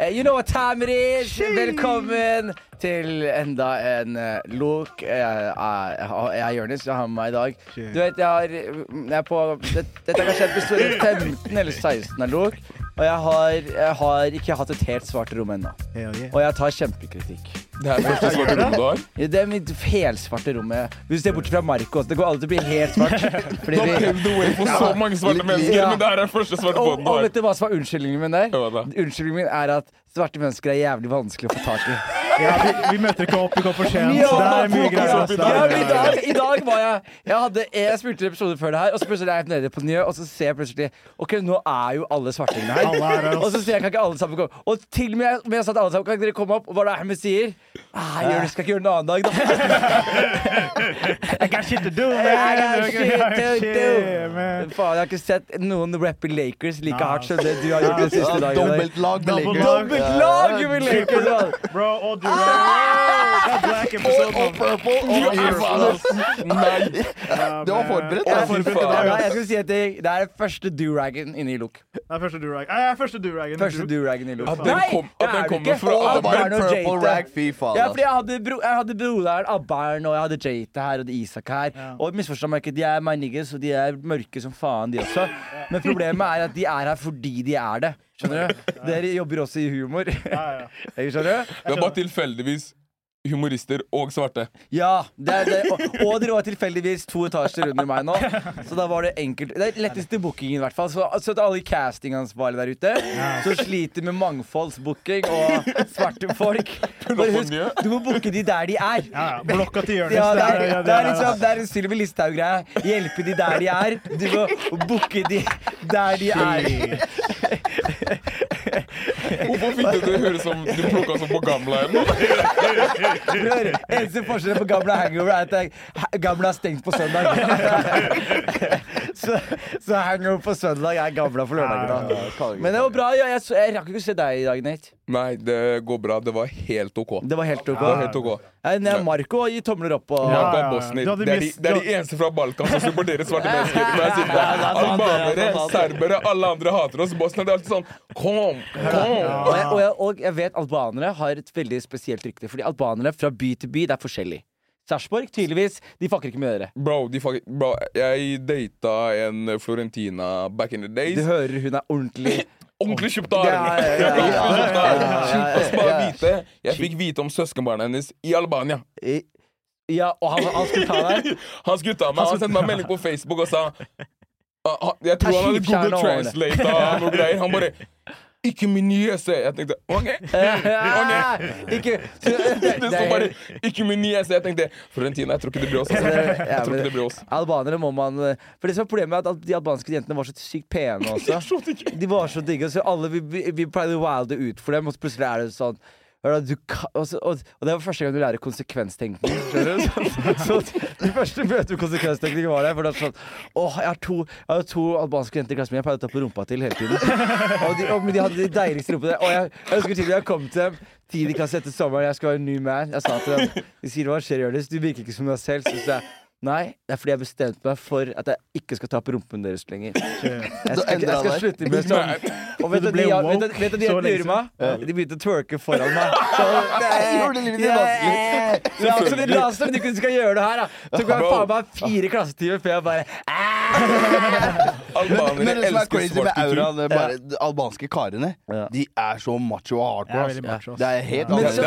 Eh, You know what time it is! Velkommen til enda en. Eh, Jeg er Jonis, jeg har med meg i dag. Du vet, jeg har jeg er på, det, Dette er kanskje episode 15 eller 16 av Lok. Og jeg har, jeg har ikke hatt et helt svart rom ennå. Og jeg tar kjempekritikk. Det er det første svarte rommet du har. Ja, Det er mitt helsvarte rommet. Hvis du ser bort fra Marco, det går aldri til å bli helt svart. Fordi Du har prøvd way for så mange svarte mennesker, Ja. men det her er første svarte og, båten du og har. vet du hva som er unnskyldningen min der? Unnskyldningen min er at svarte mennesker er jævlig vanskelig å få tak i. Ja, vi, vi møter ikke opp, vi kom for sent. Ja, det er mye greier. Ja, i, dag, I dag var jeg Jeg, hadde, jeg spilte episoder episode før det her, og så plutselig er jeg nede på Njø, og så ser jeg plutselig OK, nå er jo alle svartingene her. Alle er. Og så sier jeg kan ikke alle sammen komme. Og til og med jeg sa til alle sammen kan dere komme opp, og hva er det Ahmed sier? Ah, jeg skal ikke gjøre en annen dag, da. I got shit to do, man. I got shit to do. Faen, jeg har ikke sett noen rappe Lakers like hardt som det du har gjort den siste dagen. Dobbeltlag med Lakers. Dobbelt lag med Lakers! Bro, og du Det er black episode, man. Purple og. Nei! Du var forberedt, Jeg ass. jeg skal si at det, det er første do-ragen inne i Look. Det er første. Jeg er do-ragen i Look. At den kom- at den det er det kommer fra Og Det Abbarn og purple Jate. rag, fy faen. Ja, fordi jeg hadde, bro, jeg hadde broderen Abbern, og jeg hadde Jate her, og Isak her. Ja. Og misforstå meg ikke, de er my niggas, og de er mørke som faen, de også. Men problemet er at de er her fordi de er det. Skjønner du? Dere jobber også i humor. Ja, ja. Skjønner du? Det er bare tilfeldigvis humorister og svarte. Ja, det er det. Og, og dere var tilfeldigvis to etasjer under meg nå. Så da var det enkelt Det er letteste bookingen, i hvert fall. Så, så til alle castingansvarlige der ute som sliter med mangfoldsbooking og svarte folk Bare husk, du må booke de der de er. Ja, ja. Blokka til Jonis. Ja, det er, ja, det er liksom Det er en Sylvi Listhaug-greie. Hjelpe de der de er. Du må booke de der de er. Hvorfor fikk det til å høres som du plukka som på gamla igjen? Bror, eneste forskjellen på gamle hangover er at Gamla er stengt på søndag. så, så hangover på søndag er gamla for lørdag. da. Men det var bra. Jeg, jeg, jeg rakk ikke å se deg i dag, Nate. Nei, det går bra. Det var helt OK. Det var helt ok. Var helt OK. Nei, Marco gir tomler opp. Og, Ja, ja, ja. Det er de, det er de eneste fra Balkan som supporterer svarte mennesker. Er er Albanere, serbere, alle andre hater oss. Bosnia det er alltid sånn Kom, kom! og, jeg, og, jeg, og jeg vet albanere har et veldig spesielt rykte. Fordi albanere fra by til by det er forskjellig. Sarpsborg, tydeligvis, de fucker ikke med dere. Bro, de fuck, bro, jeg data en Florentina back in the days. Du hører hun er ordentlig Ordentlig kjøpt arm! Ja, ja, ja, ja, Ordentlig ja, kjøpt ja, arm. ja, ja, ja. Og så bare vite Jeg fikk vite om søskenbarnet hennes i Albania. I- Ja, og han, han skulle ta deg? Han skulle ta meg, han sendte meg en melding på Facebook og sa ah, ah, Jeg tror han hadde Google. Translate og noe greier. Han bare Ikke min niese. Jeg tenkte OK. Ikke så, Det sto bare 'ikke min niese'. Jeg tenkte Florentina, jeg tror ikke det blir oss. Altså. Jeg tror ikke det blir oss. Albanere må man For det som er problemet er at de albanske jentene var så sykt pene også. De var så digge, så alle vi, vi, vi pleide å wilde ut for dem, og så plutselig er det sånn du kan, og, og, det var første gang du lærer konsekvenstenkning. Så, så, de første møtet med konsekvenstenkning var det. For det sånn Åh, jeg har to, jeg har to albanske jenter i klassen min jeg pleide å ta på rumpa til hele tiden. Og de, og, men de hadde de deiligste rumpene. Og jeg, jeg husker til jeg kom til dem tiende klasse etter sommeren, jeg skulle være en ny man. Jeg sa til dem De sier hva skjer, Jonis? Du virker ikke som deg selv. Så jeg Nei, det er fordi jeg bestemte meg for at jeg ikke skal ta på rumpen deres lenger. Jeg skal, jeg skal slutte med sånn. Og vet Du du de, vet de så jentene meg? De begynte å twerke foran meg. Så, Gjorde livet ditt vanskelig. La oss som de ikke skal gjøre det her, da. Så kan jeg faen meg fire klassetimer før jeg bare Albanere det er elsker crazy med svart kultur. auraen, er bare de albanske karene, de er så macho og hardcore. Det er helt annerledes. det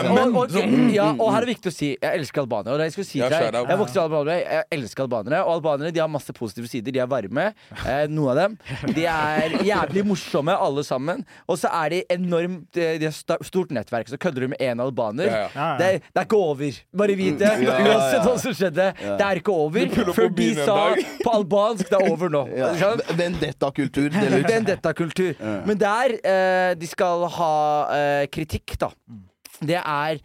er og, her er det viktig å si jeg elsker Albania. Og det jeg skulle si til deg. Jeg vokste i Albania. Elsker albanere. Og albanere de har masse positive sider. De er varme, eh, noen av dem. De er jævlig morsomme, alle sammen. Og så er de enormt eh, De har stort nettverk. Så kødder du med én albaner. Ja, ja. Det, er, det er ikke over. Bare vit det. Ja, Uansett hva som skjedde. Det er ikke over. Før de sa på albansk det er over nå. Ja. Vendetta-kultur. Vendetta-kultur. Men der eh, de skal ha eh, kritikk, da, det er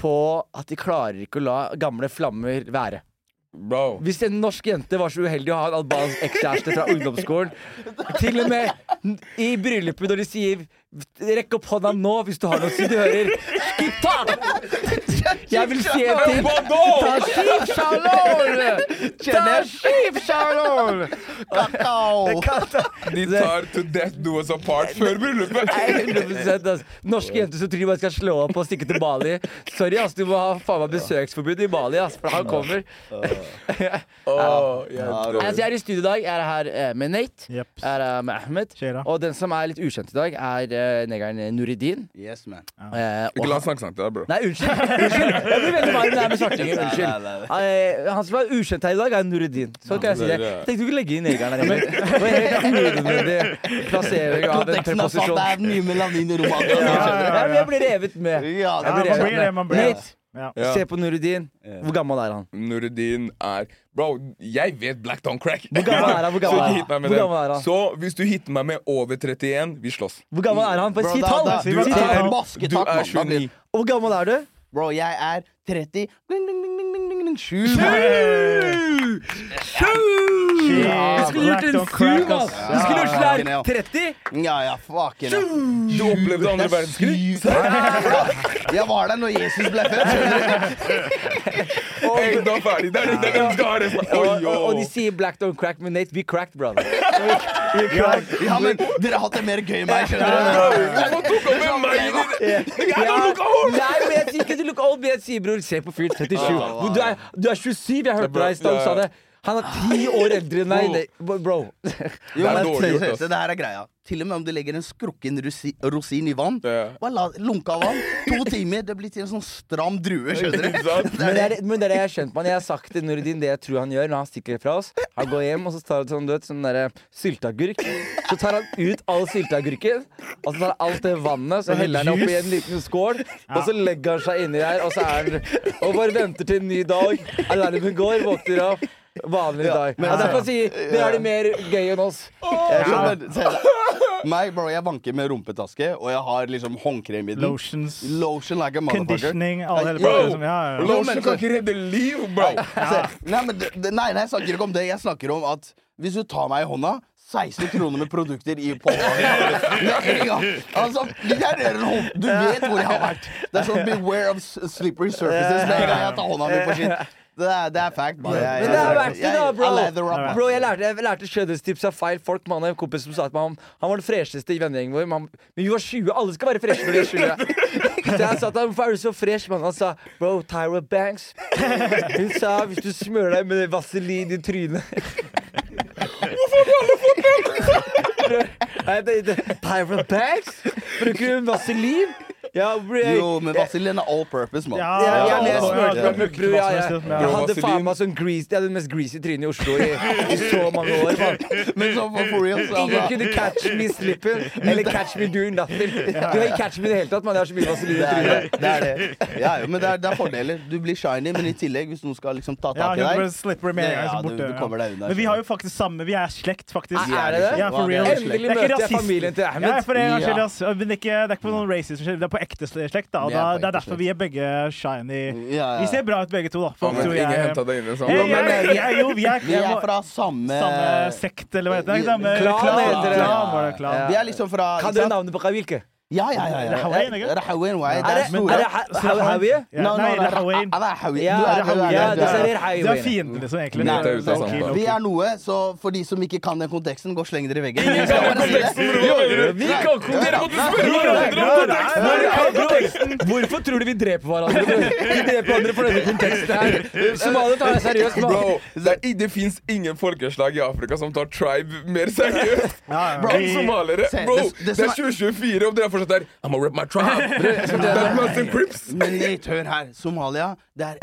på at de klarer ikke å la gamle flammer være. Bro. Hvis en norsk jente var så uheldig å ha en albansk ekskjæreste fra ungdomsskolen Til og med i bryllupet når de sier 'rekk opp hånda nå hvis du har noe', så du hører 'skippa'! Jeg vil se til Tashif Shalom! Tashif Shalom! Kakao! De tar to death do us apart før bryllupet. Nei, 100% ass. Norske jenter som tror de skal slå opp og stikke til Bali. Sorry, ass, du må ha faen meg besøksforbud i Bali, ass, for han kommer. Åh, jeg. Altså, jeg er i studio i dag. Jeg er her eh, med Nate. Jeg er her med Ahmed. Og den som er litt ukjent i dag, er eh, negeren Nuridin. Yes, man. Eh, og Ikke la han snakke sånn til deg, bro. Nei, unnskyld. Jeg blir veldig varm når jeg er med svartinger. Unnskyld. Eh, han som er ukjent her i dag, er Nuridin. Så kan jeg si det. Jeg tenkte du kunne legge inn negeren her inne. Det var helt unødvendig plassering av en Konteksten er sant, preposisjon. det er mye melanin i rommet. Ja, men jeg blir revet med. Ja, man blir revet blir det, man blir det. Ja. Ja. se på Nuridin. Hvor gammel er han? Nureddin er Bro, jeg vet Black Don't Crack. Hvor gammel er han? Hvor gammel Så er ikke han? hit meg med Hvor den. gammel er han? Så hvis du hitter meg med over 31, vi slåss. Hvor gammel er han? Bare si tall! Si du tall. er- Du Basketak, er mann. Da blir- 29. Og hvor gammel er du? Bro, jeg er 30 Sju! ding, Sju. Du skulle gjort en ass! ass. Du skulle gjort Ja, ja. her 30! Ja, ja, fuck it. Du opplevde andre verdenskrig? Jeg var der når Jesus ble født. Hey, er ferdig. Det er det du skal ha resten av Og, de sier black don't crack, men Nate, we cracked, brother. Ja, men dere har hatt det mer gøy enn meg, skjønner du? Hvorfor tok han med meg? Jeg lukka hold! Nei, men jeg sier ikke du look old, men jeg sier bror, se på fyren 37. Du er, du er 27, jeg hørte deg i stad, du sa det. Han er ti år eldre enn meg. Bro. Jo, Det er dårlig gjort, ass. det her er greia. Til og med om du legger en skrukken rosi, rosin i vann, bare la lunka vann, to timer, det blir til en sånn stram drue, skjønner du? Men det, er, men det er det jeg har skjønt på. Jeg har sagt til Nordin det jeg tror han gjør når han stikker fra oss. Han går hjem og så tar han sånn, du vet, sånn derre sylteagurk. Så tar han ut all sylteagurken, og så tar han alt det vannet, så heller han det oppi en liten skål, og så legger han seg inni der, og så er han Og bare venter til en ny dag. Alarmen går, våkner opp. Vanlig Ja, dag. men- Ja, derfor sier det er det mer gøy enn oss. Jeg skjønner, se. Meg, bro, jeg vanker med rumpetaske, og jeg har liksom håndkrem i den. Lotions, Lotion like a conditioning, alle hele Bro, som- Ja, ja. Lotion kan ikke redde liv, bro. Se, nei, men nei, nei, jeg snakker ikke om det. Jeg snakker om at hvis du tar meg i hånda 16 kroner med produkter i på Altså, er Du vet hvor jeg har vært. Det er sånn beware of slippery surfaces med en gang jeg tar hånda mi på skitt. Det er, det er fact. bare. Jeg- Men det er verdt det, da, bro. Bro, Jeg lærte, jeg lærte skjønnhetstips av feil folk. Man, en kompis som sa at man, han var den fresheste i vennegjengen vår. Man, men vi var 20. Alle skal være freshe når de er 20. Så jeg sa til ham hvorfor er du så fresh? Man, han sa bro, Tyra Banks. Hun sa hvis du smører deg med vaselin i trynet Hvorfor har alle fått den? Tyra Banks? Bruker hun vaselin? Ja, jeg, Jo, men Vazelin er all purpose, mann. Ja, ja, ja, jeg ja, smurte ja, meg med. Ja, ja. ja. Jeg hadde faen meg sånn grease Jeg hadde det mest greasy trynet i Oslo i, i så mange år. Man. Men så for, real, så Ingen altså, kunne catch me slipping eller catch me doing nothing. Du kan ikke catch me i det hele tatt, man. Jeg har så mye vaselin i er trynet. det. er det. Ja, jo, men det er, det er fordeler. Du blir shiny, men i tillegg, hvis noen skal liksom ta tak i deg slipper med en gang. Ja, du- du kommer deg unna, Men vi har jo faktisk samme Vi er slekt, faktisk. Er- er det det? Ja, for er real. Endelig er møter jeg familien til Ja, Ahmed. for det, Ja. Men det er ikke, det er ikke på noen racism, det er på ekte slekt. da, og da, Det er derfor vi er begge shiny. Ja, ja. Vi ser bra ut begge to, da. Folk ingen jeg henta deg inn i Hey, jeg, jeg, jo, vi er, Vi er fra samme samme sekt, eller hva heter det? Klan heter det. Klan, var det klan. Vi er liksom fra Kan dere navnet på Kawilke? Ja, ja, ja. ja. Rahawain, det, er? Ja, Rahawain. Du er- du er- Hawi. Det er- fienden, liksom, egentlig. Nei, Det er- sant. Vi er noe, så for de som ikke kan den konteksten, gå og sleng dere i veggen. Vi kan Dere måtte spørre hverandre om konteksten! Hvorfor tror du vi dreper hverandre? Vi dreper hverandre for denne konteksten her. Somaliere tar det seriøst. man. Bro, det, er- det fins ingen folkeslag i Afrika som tar tribe mer seriøst Ja, ja. Vi-. Se, Bro, det- det det som er er- 2024, og dere er fortsatt der. I'm gonna rip my tribe. Men Nate, hør her. Somalia, det er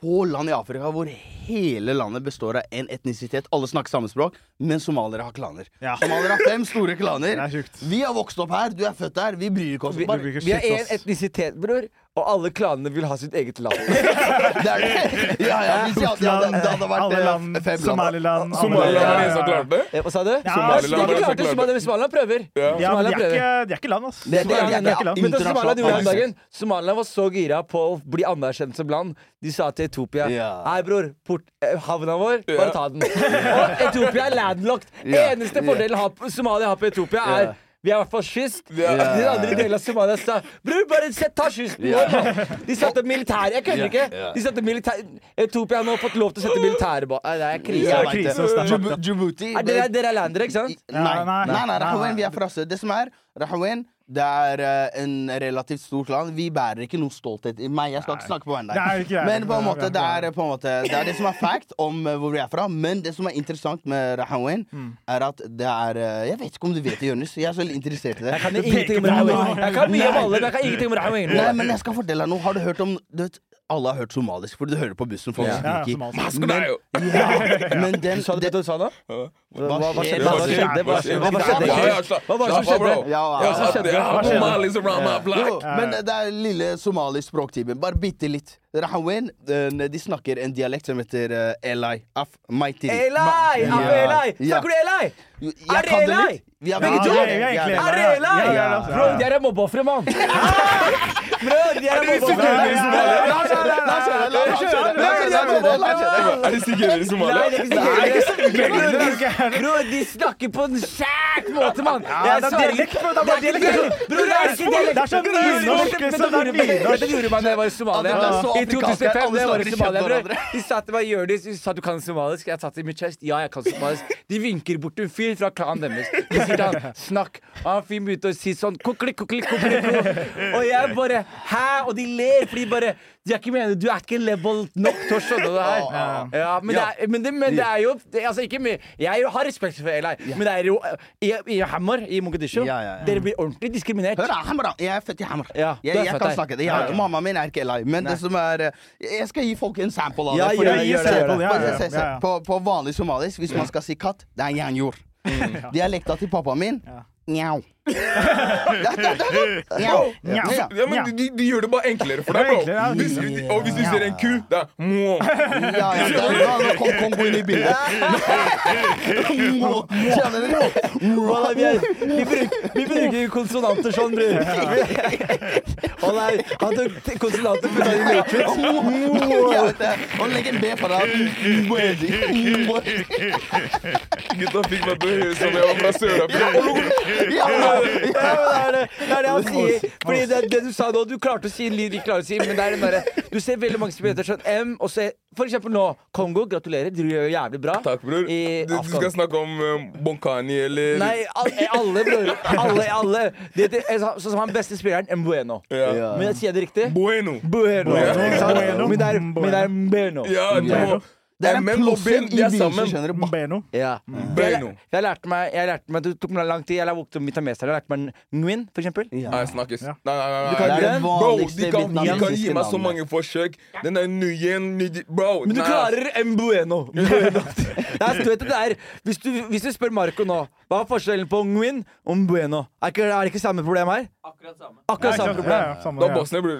få land i Afrika hvor hele landet består av én etnisitet. Alle snakker samme språk, men somaliere har klaner. Ja. Somaliere har fem store klaner. Er. Vi har vokst opp her, du er født her. Vi bryr ikke oss. Vi, Bare, bruker vi har én etnisitet, bror, og alle klanene vil ha sitt eget land. det er det. Ja, ja, hvis jeg, ja, det, det hadde vært Alle eh, land, fem land. Somaliland Somaliland var eneste som klarte det. Eh, Hva sa du? Ja, Somaliland De klarte som klarte Somaliland, det. Somaliland prøver. Ja. Ja, men de Somaliland er prøver. ikke, de er ikke land, altså. Det, det, Det er- det, Somaliland gjorde her dagen Somaliland var så gira på å bli anerkjent som land. De sa til Etopia Hei, bror, port, eh, havna vår, bare ta den. Og Etopia er landlocked. Eneste fordelen Somalia har på Etopia, er Vi er i hvert fall kyst. Ja. De andre delene av Somalia sa Bror, bare sett, ta kysten vår. De satte opp militære. Jeg kødder ikke. De satte militær Etiopia har nå fått lov til å sette militæret bak Nei, Det er krise. Ja, krise. Djib- Djibouti Er dere, dere er landere, ikke sant? Nei, Nei, nei, nei. nei, nei, Nei, vi er fra sør. Det som er, Rahawen det er uh, en relativt stort land. Vi bærer ikke noe stolthet i meg. Jeg skal ikke snakke på vegne av deg. Men på en måte, det er- på en måte Det er det som er fact om eh, hvor vi er fra. Men det som er interessant med Rahawin Mm. er at det er uh, Jeg vet ikke om du vet det, Jonis. Jeg er så veldig interessert i det. Jeg kan ingenting om Rahawin. Jeg kan mye om alle, men jeg kan ingenting om Rahawin. Nei, men jeg skal fortelle deg noe. Har du hørt om du vet, Alle har hørt somalisk, for du hører på bussen. Folk Ja. Skriker. jo! Men den Sa du det du sa nå? Ja. Hva, skjedde? Hva skjedde? Hva skjedde? Det det. Men det er lille somalisk språktime. Bare bitte litt. Rahawen de snakker en dialekt som heter uh, Elai. Af Maiti. Eli! Eli! Ja. Snakker du Eli? Er det kan Eli? begge to. er- det Eli? Bro, de er mobbeofre, mann. Bro, de er de mobbeofre. sikkert i Somalia? La oss kjøre, la oss kjøre, la oss kjøre. Er de sikkert i Somalia? det sikkert. Bror, de snakker på en skjært måte, mann. Det er dialekt, Bror, Det er det ikke dialekt. Det er som nynorsk, Men det er nynorsk. det gjorde man da jeg var i Somalia. Det så I 2005 alle da jeg var i Somalia, bror. De sa til meg Jonis, de sa du kan somalisk. Jeg satt i min chest. Ja, jeg kan somalisk. De vinker bort en fyr fra klanen deres. De sier til han snakk. Han fyren begynte å si sånn kokli, kokli, kokli. Og jeg bare hæ? Og de ler, for de bare de er ikke mener, Du er ikke level nok til å skjønne det her. Ja, men, det er, men, det, men det er jo det, altså ikke mye, Jeg har respekt for Eli, men det er jo I, i Hammer i Mogadishu. Dere blir ordentlig diskriminert. Hør da, Hamra. Jeg er født i Hammer. Ja, jeg, jeg kan snakke det. Jeg, Ja. Mamma min er ikke Eli. Men det som er eh, Jeg skal gi folk en sample av det. Ja, fordi- gjør sample. Ja. På, på vanlig somalisk, hvis man skal si katt, det er jernjord. Dialekta til pappaen min njau. Ja. Ja, men de, de gjør det bare enklere for deg, Det enklere, ja. bro. Hvis, og hvis du ser en ku, det er mwah. Ja, ja, da kom Kongo inn i bildet. Kjenner dere? Vi, er, vi, bruker, vi bruker konsonanter sånn, bror. Wallah, Han tok konsonanter fra i Matrix. Han vet det. Og legg en B på deg. Gutta fikk meg til å høre som jeg var fra Sør-Afrika. Men det, er det, det er det han sier. Fordi det, det du sa nå, du klarte å si en lyd vi klarer å si, men det er den derre Du ser veldig mange spillere sånn M, og så For eksempel nå, Kongo. Gratulerer, du gjør jævlig bra. Takk, bror. I Du, du skal Afghan. snakke om um, Bonkani eller Nei, al- alle, bror. Alle, alle. Det, det, sånn som han beste spilleren, Mbueno. Ja. Ja. Men jeg sier det riktig? Bueno. Bueno. Bueno. Men det er, men det er Mbeno. Ja, du må Det er en MM og Ben, de er sammen. skjønner. Beno. Ja. Beno. Jeg, jeg lærte meg, jeg lærte meg Det tok meg lang tid. Jeg lærte meg vietnameser. Jeg lærte meg Nguyen, for eksempel. Nei, snakkes. Ja. Nei, nei, nei, nei. Den? Bro, de kan, de kan gi meg så mange forsøk. Den der Nguyen Bro, Men du nei. klarer Mbueno. Mbueno. Det er, du vet det er, hvis, du, hvis du spør Marco nå Hva er forskjellen på Nguyen og Mbueno? Er, ikke, er det ikke samme problem her? Akkurat samme Ja, problem. ja, samme, Da ja. bror. Bror,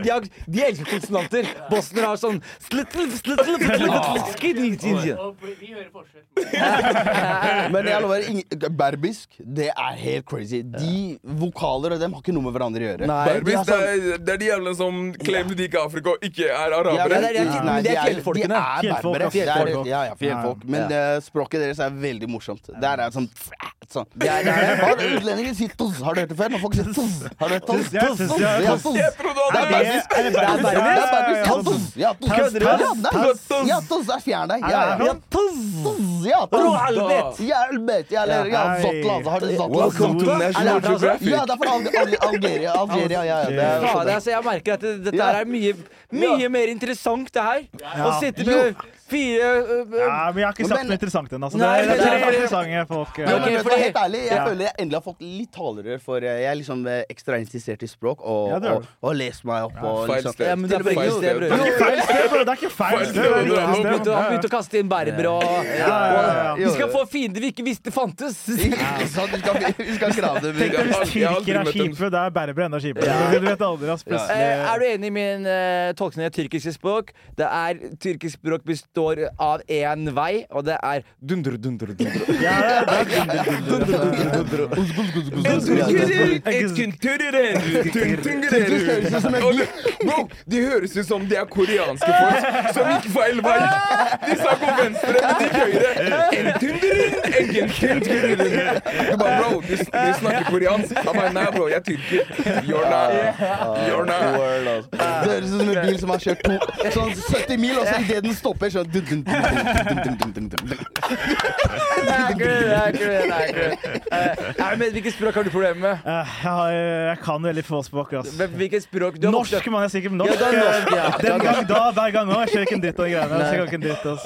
De, har, de elsker konsonanter. Bosnere har sånn slittle, slittle, Vi skinny, forskjell. Men jeg lover, ing- berbisk, det er helt crazy. De vokaler og dem har ikke noe med hverandre å gjøre. Nei. De sånn... det er, det er de jævlene som claimer de ikke er Afrika og ikke er arabere. Ja, det er- er de fjellfolkene. De er Fjellfolk, berbere. ja, fjellfolk. Ja, ja, fjellfolk. Men eh, språket deres er veldig morsomt. Der er sånn, sånn. Det er- det er- Har utlendinger sier toss? Har du hørt det før? Når folk sier toss. Har du hørt toss? Ja, toss, ja, toss. toss. Er bare. Er det er ja, toss. Ja, toss. Toss, Ja, toss. Toss er fjern deg. Ja. Toss. Ja, toss. Ja, helvete. Ja, eller ja. Zotla. altså. Har du Zotla? Welcome to National altså? Geographic. Ja, det er fra Al Al Algeria. Algeria, ja, ja. Altså, jeg merker at dette er mye, mye mer interessant, det her. Å sitte med fire øh, Ja, men jeg har ikke sagt Men- noe interessant ennå. Altså. det er, det er det er- interessante folk. Ja, Ja. men Ok, vet du hva, fordi- helt ærlig, jeg Ja. føler jeg endelig har fått litt talerør, for eh, jeg er liksom eh, ekstra interessert i språk og, Ja, og, meg opp. Og, Feil liksom. sted. Ja, men du er Feil sted. Det er ikke feil sted, bro. Det er ikke feil sted. Det Han begynte, han begynte å kaste inn berber og, ja, ja. og Vi skal få fiender vi ikke visste fantes. Sant? Vi skal, vi grave det aldri tyrkere er kjipe, da er berbere enda kjipere. Du vet aldri, ass. Eh, er du enig i min uh, tolkning av tyrkiske språk? Det er Tyrkisk språk best- består av én vei, og det er. Ja, det er. Bro, de høres ut som de er koreanske folk som gikk feil vei. De sa gå venstre, men de gikk høyre. Du bare, bro, de snakker koreansk. Han bare, nei, bro, jeg er tyrker. You're not. You're not. Altså. Det høres ut som en bil som har kjørt to, sånn 70 mil, og så idet den stopper, så Ahmed, hvilket språk har du problemer med? Eh, Jeg, eh, jeg kan veldig få språk. Ass. Men Hvilket språk? Du har vokst Norsk, mann. Jeg sier ikke norsk. Ja, eh, norsk, ja. Den gang da, hver gang nå. Jeg ser ikke en dritt av de greiene.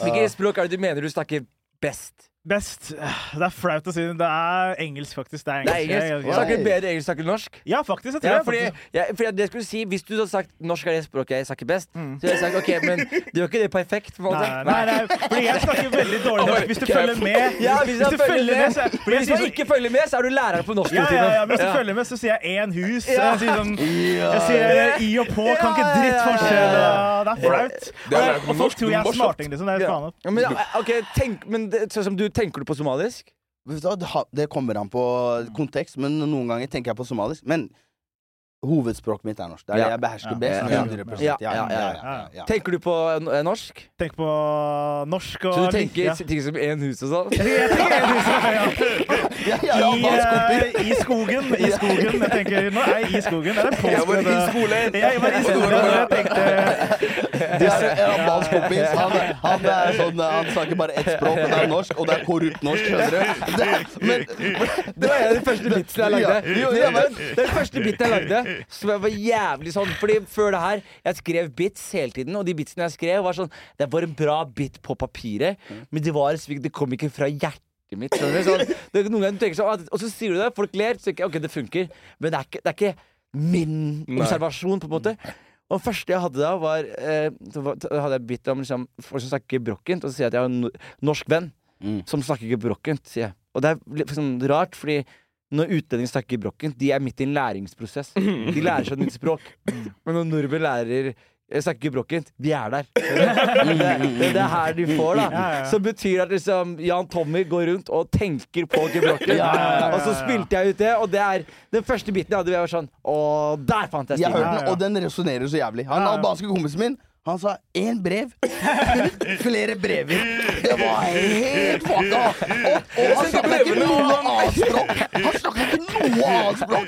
Hvilket språk er det du mener du snakker best? Best Det er flaut å si. Det er engelsk, faktisk. Det er Det er engelsk. engelsk. Jeg- Snakker du bedre engelsk enn norsk? Ja, faktisk. Jeg tror Ja, jeg faktisk. ja, fordi det skulle si Hvis du hadde sagt norsk er det språket jeg snakker best, så hadde jeg sagt ok, men du gjør ikke det perfekt. Nei, nei, nei, fordi jeg snakker veldig dårlig norsk. Hvis du følger med Ja, hvis, Hvis du følger med, så fordi hvis du ikke følger med, så er du lærer på ja, ja, ja, norsktimen. men Hvis du følger med, så sier jeg én hus. Jeg sier sånn Jeg sier i og på, kan ikke dritt forskjell. Det er flaut. Og folk tror jeg er smarting, liksom. Det er faen. Ja, men, ok, tenk, men det, sånn som du Tenker du på somalisk? Det kommer an på kontekst, men noen ganger tenker jeg på somalisk. Men hovedspråket mitt er norsk. Det er det Ja. jeg behersker Ja. best. Ja. 100 Ja, ja, ja, ja, ja, ja. Tenker du på eh, norsk? Tenk på norsk og Så du tenker ting som én hus og sånn? Jeg tenker- en hus, ja, ja, I, eh, I skogen. I skogen. Jeg tenker, Nå er jeg i skogen. Er det Jeg var i skolen. Jeg jeg var i skolen, Jeg tenkte Det er en albansk kompis. Han, han, er sånn, han snakker bare ett språk, men det er norsk. Og det er korrupt norsk, skjønner du. Det, men Det var den første bitsene jeg lagde. Ja, Det var men- Den første biten jeg lagde, som var jævlig sånn Fordi før det her, jeg skrev bits hele tiden, og de bitsene jeg skrev, var sånn Det var en bra bit på papiret, men det var Det kom ikke fra hjertet mitt. skjønner? Sånn, det, noen ganger du tenker sånn, «Ah, Og så sier du det, folk ler, så tenker jeg ok, det funker, men det er ikke, det er ikke min Nei. observasjon, på en måte. Og det første jeg hadde da, var eh, Da hadde jeg bitt om liksom, folk som snakker brokkent, og så sier jeg at jeg har en norsk venn Mm. som snakker ikke brokkent, sier jeg. Og det er sånn rart, fordi når utlendinger snakker brokkent, de er midt i en læringsprosess. De lærer seg et nytt språk. Men når nordmenn lærer eh, snakker ikke brokkent, de er der. Det, det, det er her de får, da. Ja, ja. Som betyr at liksom Jan Tommy går rundt og tenker på gebrokken. Ja, ja, ja, ja. Og så spilte jeg ut det, og det er den første biten jeg hadde. Jeg var sånn Å, der fant jeg Jeg stilen. hørte den, og den resonnerer så jævlig. Han albanske kompisen min han sa én brev, flere brever. Det var helt fucka! Og, og han snakka ikke noe annet språk. Han snakka ikke noe annet språk.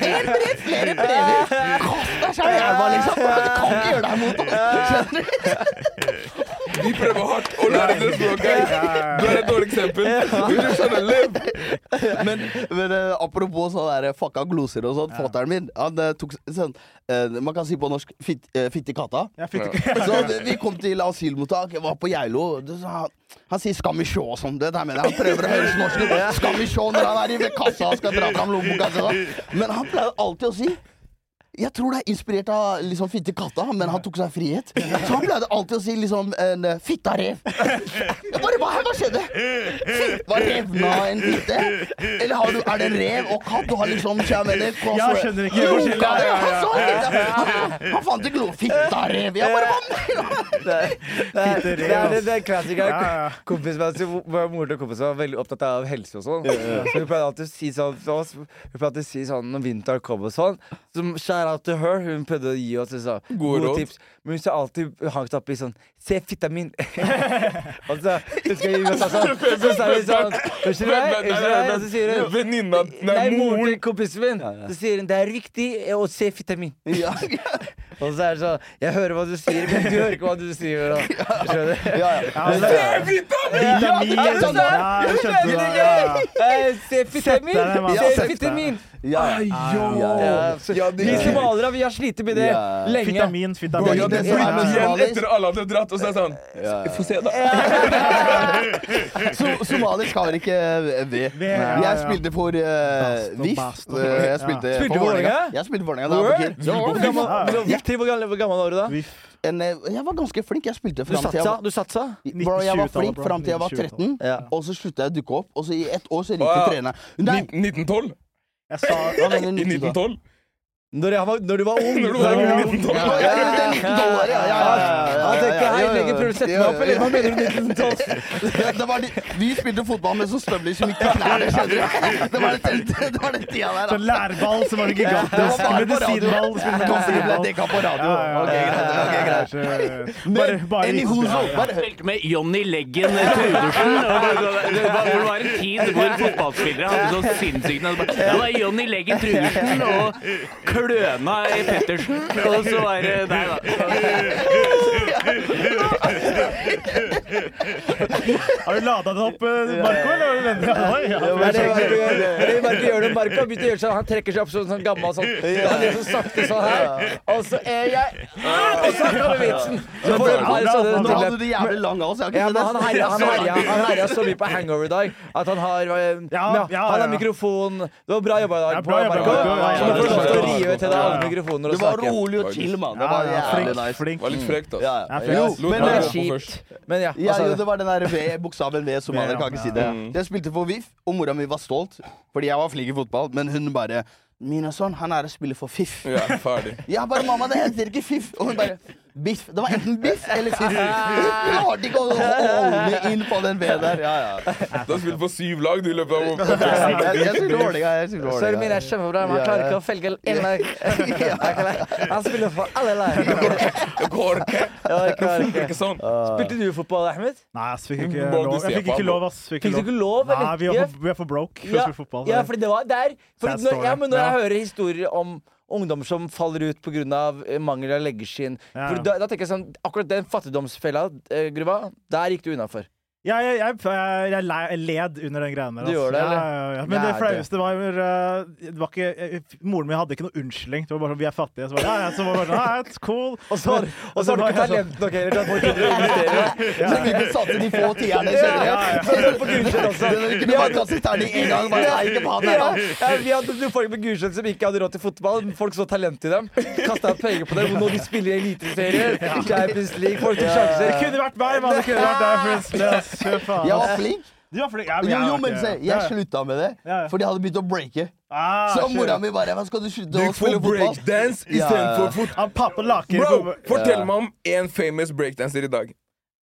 Én brev, flere brever. Kast deg sjæl i elva, liksom. Du kan ikke gjøre deg mot oss. Skjønner du? De prøver hardt å lære det språket. Du er et dårlig eksempel. Du skjønner, liv! lev. Men, men uh, apropos sånn der fucka gloser og sånn, fatteren min han uh, tok sånn uh, Man kan si på norsk fitt, uh, fitte katta. Ja, fikk ikke Så vi- vi kom til asylmottak, jeg var på Geilo. Han, han sier 'skal vi sjå' og sånn. Det der mener jeg. Han prøver å høres norsk ut. 'Skal vi sjå' når han er i ved kassa og skal dra fram lommeboka. sånn. Men han pleier alltid å si jeg tror det er inspirert av liksom fitte katta, men han tok seg frihet. Så han pleide alltid å si liksom en eh, fitta rev. Jeg bare, hva, hva skjedde? Fitt, var revna en fitte? Eller har du, er det en rev og katt? Du har liksom jeg Jeg skjønner ikke hva? Han fant ikke noe fitta rev. Jeg bare, hva? Det er, det det det er klassikeren. Moren til kompisen var veldig opptatt av helse og sånn. Så hun pleide alltid å si sånn til oss Hun pleide alltid å si sånn når vinteren kom og sånn. Så shout out to her. Hun prøvde å gi oss så, Gode råd. tips. Men hun sa alltid hangt opp i sånn Se fitta min! og så husker jeg Jonas sa sånn. Så sa vi sånn Unnskyld meg? Unnskyld meg? Og så sier hun Venninna Nei, moren til kompisen min. Så sier hun det er viktig å se fitta min. Og så er det sånn Jeg hører hva du sier, men du hører ikke hva du sier. Da. Skjønner du? ja, ja. Ja, det er Vitamin! Sånn det. Eh, Se fitta mann. Se fitta mi! Ja. Ja, Ja, så, Ja, vi somaliere vi har slitt med det Ja. lenge. Fitamin, fitamin. er etter alle hadde dratt, og så er jeg sånn Ja. Få se, da. So somalisk har ikke V. V, Jeg spilte for uh, VIF. Eh, Jeg spilte for Vålerenga. Jeg spilte da. Hvor gammel, hvor, til hvor gammel, var du da? En, eh, Jeg var ganske flink. Jeg spilte fram til jeg satsa? var Du satsa? Bro, jeg var flink fram til jeg var 13, Ja. og så slutta jeg å dukke opp. Og så i ett år så ringte treneren. 1912? Jeg sa I 1912? Når, jeg var, når du var ung. Når du var ung. ung. Ja, ja, ja, det er 19 dollar, ja. ja, ja, ja, ja, tenker ja, hei, ja, ja, legger prøver å sette meg opp, eller hva mener du 1912? Ja, det var de, vi spilte fotball med så støvler som gikk klær knærne. skjønner du? Det var den, det tida der. Sånn lærball som var gigantisk. Medisinball. Det dekka på radio. Ja, ja, Ok, greit. ja, ja. Bare, bare Any ikke- spilte med Johnny Leggen Trudersen. Det, var- hvor det var en tid hvor fotballspillere hadde så sinnssykt navn. Det var Johnny Leggen Trudersen og Kløna i Pettersen. Og så var det deg, da. Har du lada den opp, eh, Marco? Eller? det den? Ja, ja, Det er det Marco gjør. Det Marco gjør når Marco har begynt å gjøre sånn. Han trekker seg opp sånn, sånn gammel sånn. Han gjør sånn sakte sånn her. Og så er jeg Og så kommer vitsen. Så får du bare sånne Nå hadde du jævlig lang oss. Jeg har ikke sett han det. herja, han herja, han herja så mye på hangover i dag at han har eh, Han har mikrofon. Det var bra jobba i dag, på bra jobba, Marco. Så får du lov til å ja, ja. rive til deg alle mikrofoner Du var snakke. rolig og chill, mann. Det var ja, jævlig flink, nice. flink. Var litt frekt, altså. Ja, ja. Ja, Jo, Lot men det er kjipt. Men ja. Ja, jo, det var den der V, bokstaven V som ja. kan ikke si det. Jeg spilte for VIF, og mora mi var stolt, fordi jeg var flink i fotball, men hun bare Mina son, han er og spiller for FIF. Ja, ferdig. Jeg bare, mamma, det heter ikke FIF. Og hun bare Biff. Det var enten Biff eller FIF. Hun klarte ikke å holde inn på den V der. Ja, ja. Du har spilt på syv lag du i løpet av jeg. Søren min er kjempebra, men han klarer ikke å felge én lag. Han spiller for alle lag. Det går ikke. Ja, Det er ikke. sånn. Spilte du fotball, Ahmed? Nei, jeg fikk ikke lov. Jeg fikk ikke lov, ass. Fikk ikke lov. Nei, vi er for, er broke for å Ja, spille fotball. ja, fordi det var der. Når jeg hører historier om ungdom som faller ut pga. mangel av leggeskinn Ja. Da, da tenker jeg sånn Akkurat den fattigdomsfella, eh, Gruva, der gikk du innafor. Ja, jeg, jeg, jeg, jeg led under den greia der. Du gjør gjorde det, ja, ja. Men det flaueste var uh, det var ikke, eh, Moren min hadde ikke noe unnskyldning. Det var bare sånn, Vi er fattige. Så var det, ja, så var det bare sånn, it's cool. Og så, og så har du var ikke sånn- talent nok heller til at folk gidder å investere. Så vi kunne satse de få tierne, kunne bare kaste terning en gang. Bare, nei, ikke på han her, Ja, vi hadde folk med Gulset som ikke hadde råd til fotball. Folk så talent i dem. Kasta penger på dem. Nå de spiller i eliteserier. Champions League, folk tok Det sjanser. kunne vært meg, mann! Det kunne vært deg. Fy faen. Jeg var flink. Du var flink. Ja, Jo, jeg jo, var men ikke- se, jeg ja. slutta med det, Ja, ja. for de hadde begynt å breake. Ah, Så shit. mora mi bare Hva skal du slutte å får spille fotball? breakdance Ja. istedenfor fot... Han pappa laker Bro, fortell Ja. meg om én famous breakdanser i dag.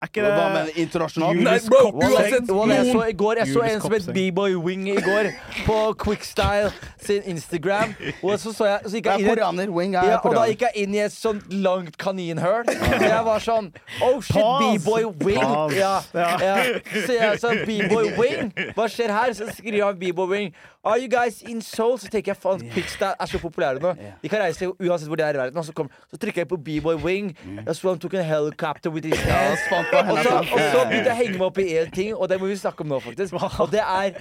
Er ikke det Hva med Internasjonalt? Nei, bro, uansett jeg så i går Jeg så en som het B-Boy Wing i går, på Quickstyle sin Instagram. Og så så jeg så gikk Jeg inn koreaner. Wing er ja, og da gikk jeg inn i et sånt langt kaninhull. Så jeg var sånn Oh shit, B-boy wing. Ja, Ja. Så jeg sa B-boy wing. Hva skjer her? Så skriver han B-boy wing. Are you guys in Seoul? Så tenker jeg faen, Quickstyle er så populære nå. De kan reise uansett hvor de er i verden. Så, kom, så trykker jeg på B-boy wing. Jeg så han tok en helicopter with his hands. Og så, og så begynte jeg å henge meg opp i én ting, og det må vi snakke om nå, faktisk. Og det er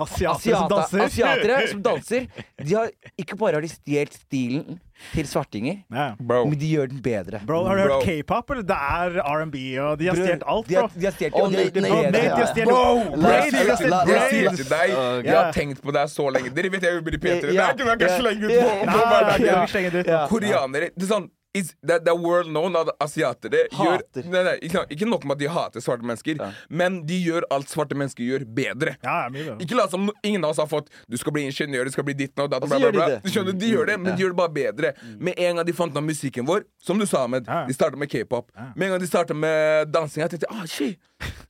asiater som danser? asiatere som danser. De har, ikke bare har de stjålet stilen til svartinger. Bro. men de gjør den bedre. Bro, har du hørt k-pop? eller? Det er R&B, og de har stjålet alt, de bro. de har stjålet oh, Nate- Nate- de har Bro, La- har stjålet la- Jeg har tenkt på deg så lenge. Dere vet jeg jobber i P3. Det er ikke noe jeg kan slenge ut på, på hverdagen. Koreanere det er sånn is, that, det er world known at asiatere gjør nei, nei, ikke, ikke nok med at de hater svarte mennesker, men de gjør alt svarte mennesker gjør, bedre. Ja, ja. Ikke la som ingen av oss har fått Du skal bli ingeniør, du skal bli ditt og datt. Og Bla, bla, de skjønner, De gjør det, men de gjør det bare bedre. Med en gang de fant av musikken vår, som du sa, Ahmed, Ja. de starta med k-pop. Med en gang de starta med dansing, jeg tenkte ah, shit.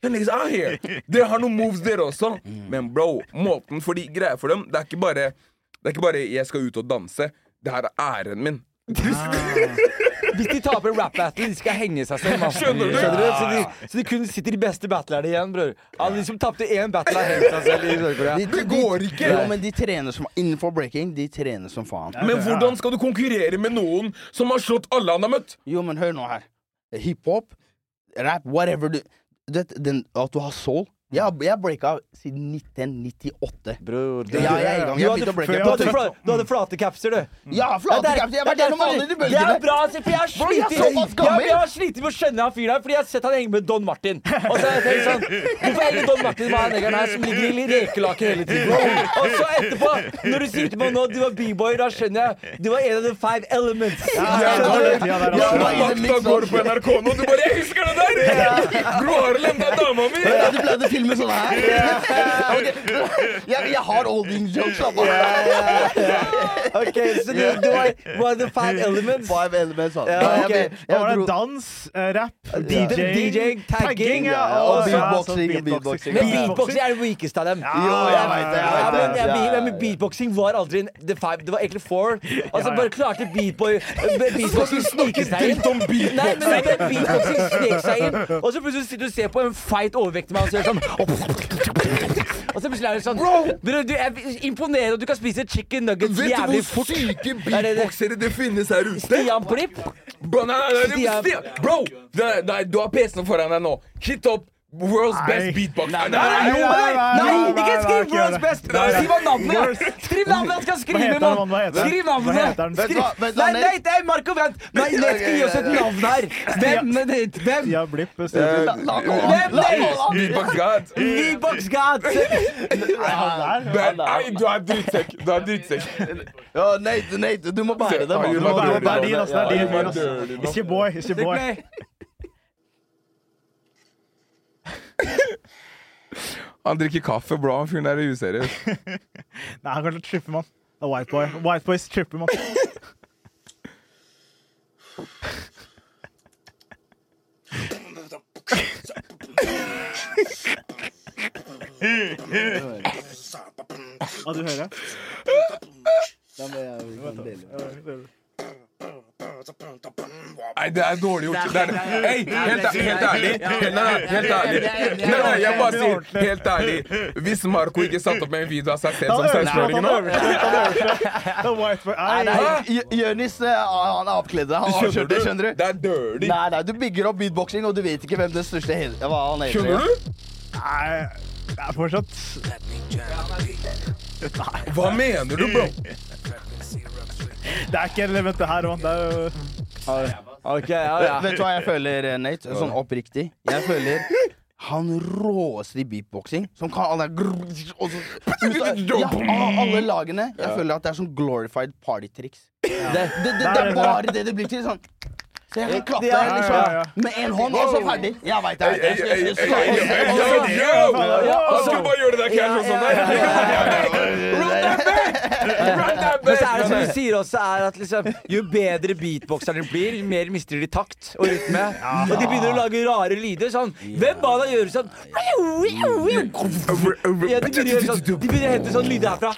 Dere har noen moves, dere også. Men bro, måten for de greier for dem, det er ikke bare Det er ikke bare 'jeg skal ut og danse'. Det her er æren min. Hvis de taper rap battle, de skal henge seg selv. mann. Skjønner du? Så, de, så de kun sitter de beste battlerne igjen, bror. Alle de som tapte én battle, har hengt seg selv i Sør-Korea. De- Det går ikke! Jo, men de trener som Innenfor breaking, de trener som faen. Men hvordan skal du konkurrere med noen som har slått alle han har møtt? Jo, men hør nå her. Hiphop, rap, whatever du du vet, den, At du har soul Jeg, har- jeg breaka siden 1998. Bror, du, Ja, jeg er i gang. du, Jeg hadde, begynte å breake. du, hadde, du hadde flate capser, du. Ja, flate det er- capser. Jeg har vært det gjennom alle de Det er bra, altså, for jeg har slitt ja, jeg har slitt med å skjønne han fyren her, fordi jeg har sett han henge med Don Martin. Og så har jeg tenkt sånn Hvorfor henger Don Martin med han negeren her som ligger i rekelaken hele tiden? Og så etterpå, når du sier til meg nå du var b-boy, da skjønner jeg du var en av the five elements. Ja, ja, ja, ja, du? Ja, Makta går på NRK nå, du bare 'Jeg husker det der!' Bro Harlem, det er dama mi! Filme filme sånn her? Jeg, jeg har holding jokes. da. Ok, så du, du var of the five elements. Five elements, altså. Ja, okay. ok. jeg- Da var det dans, eh, rap, DJ, DJ-ing, tagging, ja, og og beatboxing, så beatboxing. Men beatboxing er det weakeste av dem. Jo, jeg vet det, jeg Ja, vet men, det. ja, men, beatboxing var aldri en the five, det var egentlig four. Altså. Bare klarte beatboy Beatboxing snike seg inn. Nei, men, men beatboxing snek seg inn. Og så plutselig sitter du og ser på en feit overvektig mann som gjør sånn Og så plutselig er det sånn Bro, du er imponerende, at du kan spise chicken nuggets Vet du jævlig hvor fort. syke Er det det? beatboxere det finnes her ute? Stian Blipp. Bro, nei, nei, nei, Stian- Stian. Bro, nei, nei, du har PC-en foran deg nå. Hit opp World's Nei. best beatbox. Nei, nei, nei, Nei, nei, ikke nei, skriv World's. Best! Nei, nei. Skriv av navnet! Skriv navnet! Han skal skrive mann! Hva heter han? Skriv Hva heter han? Nei, nei, er Marco, vent! Nei, nei, skal gi oss et navn her. Hvem? Hvem? Ja, blipp. Beatbox God. V-Box God! Nei, du er drittsekk. Du er drittsekk. Ja, Nate, Nate, du må bære det, Du må bære er din, altså. Det er din. It's your boy. It's your boy. Play. Han drikker kaffe, bra. Han fyren der er useriøs. Nei, han kanskje tripper, mann. Det er white boy. White boys tripper, mann. Hva du hører? Nei, det er dårlig gjort. Det er, Hei, helt, helt ærlig. Helt, ærlig. Nei, nei, jeg bare sier helt ærlig. Hvis Marco ikke satt opp med en video av seg selv som Han 16-åring nå. Det Jonis eh, han er avkledd. Han avkjørt det, skjønner du? Det er dirty. Nei, nei, du bygger opp beatboxing, og du vet ikke hvem den største. Hva han er. Skjønner du? Nei, det er fortsatt Hva mener du, bro? Det er ikke elementet her òg. Det er jo Okay, ja, ja. Vet du hva jeg føler, eh, Nate? Sånn oppriktig. Jeg føler han råeste i beatboxing, som kan alle og så, ja, Av alle lagene. Jeg føler at det er sånn glorified partytriks. Det, Det, det, det er bare det det blir til. sånn Så jeg kan klappe liksom med én hånd, og så ferdig. Jeg veit det. Jeg skulle bare gjøre det der casual sånn der. Men så er det som du sier også, er at liksom, jo bedre beatboxerne blir, jo mer mister de takt og rytme. Og de begynner å lage rare lyder. Sånn Hvem ba deg gjøre sånn ja, de, begynner å sånn, de begynner å hente sånn lyder herfra.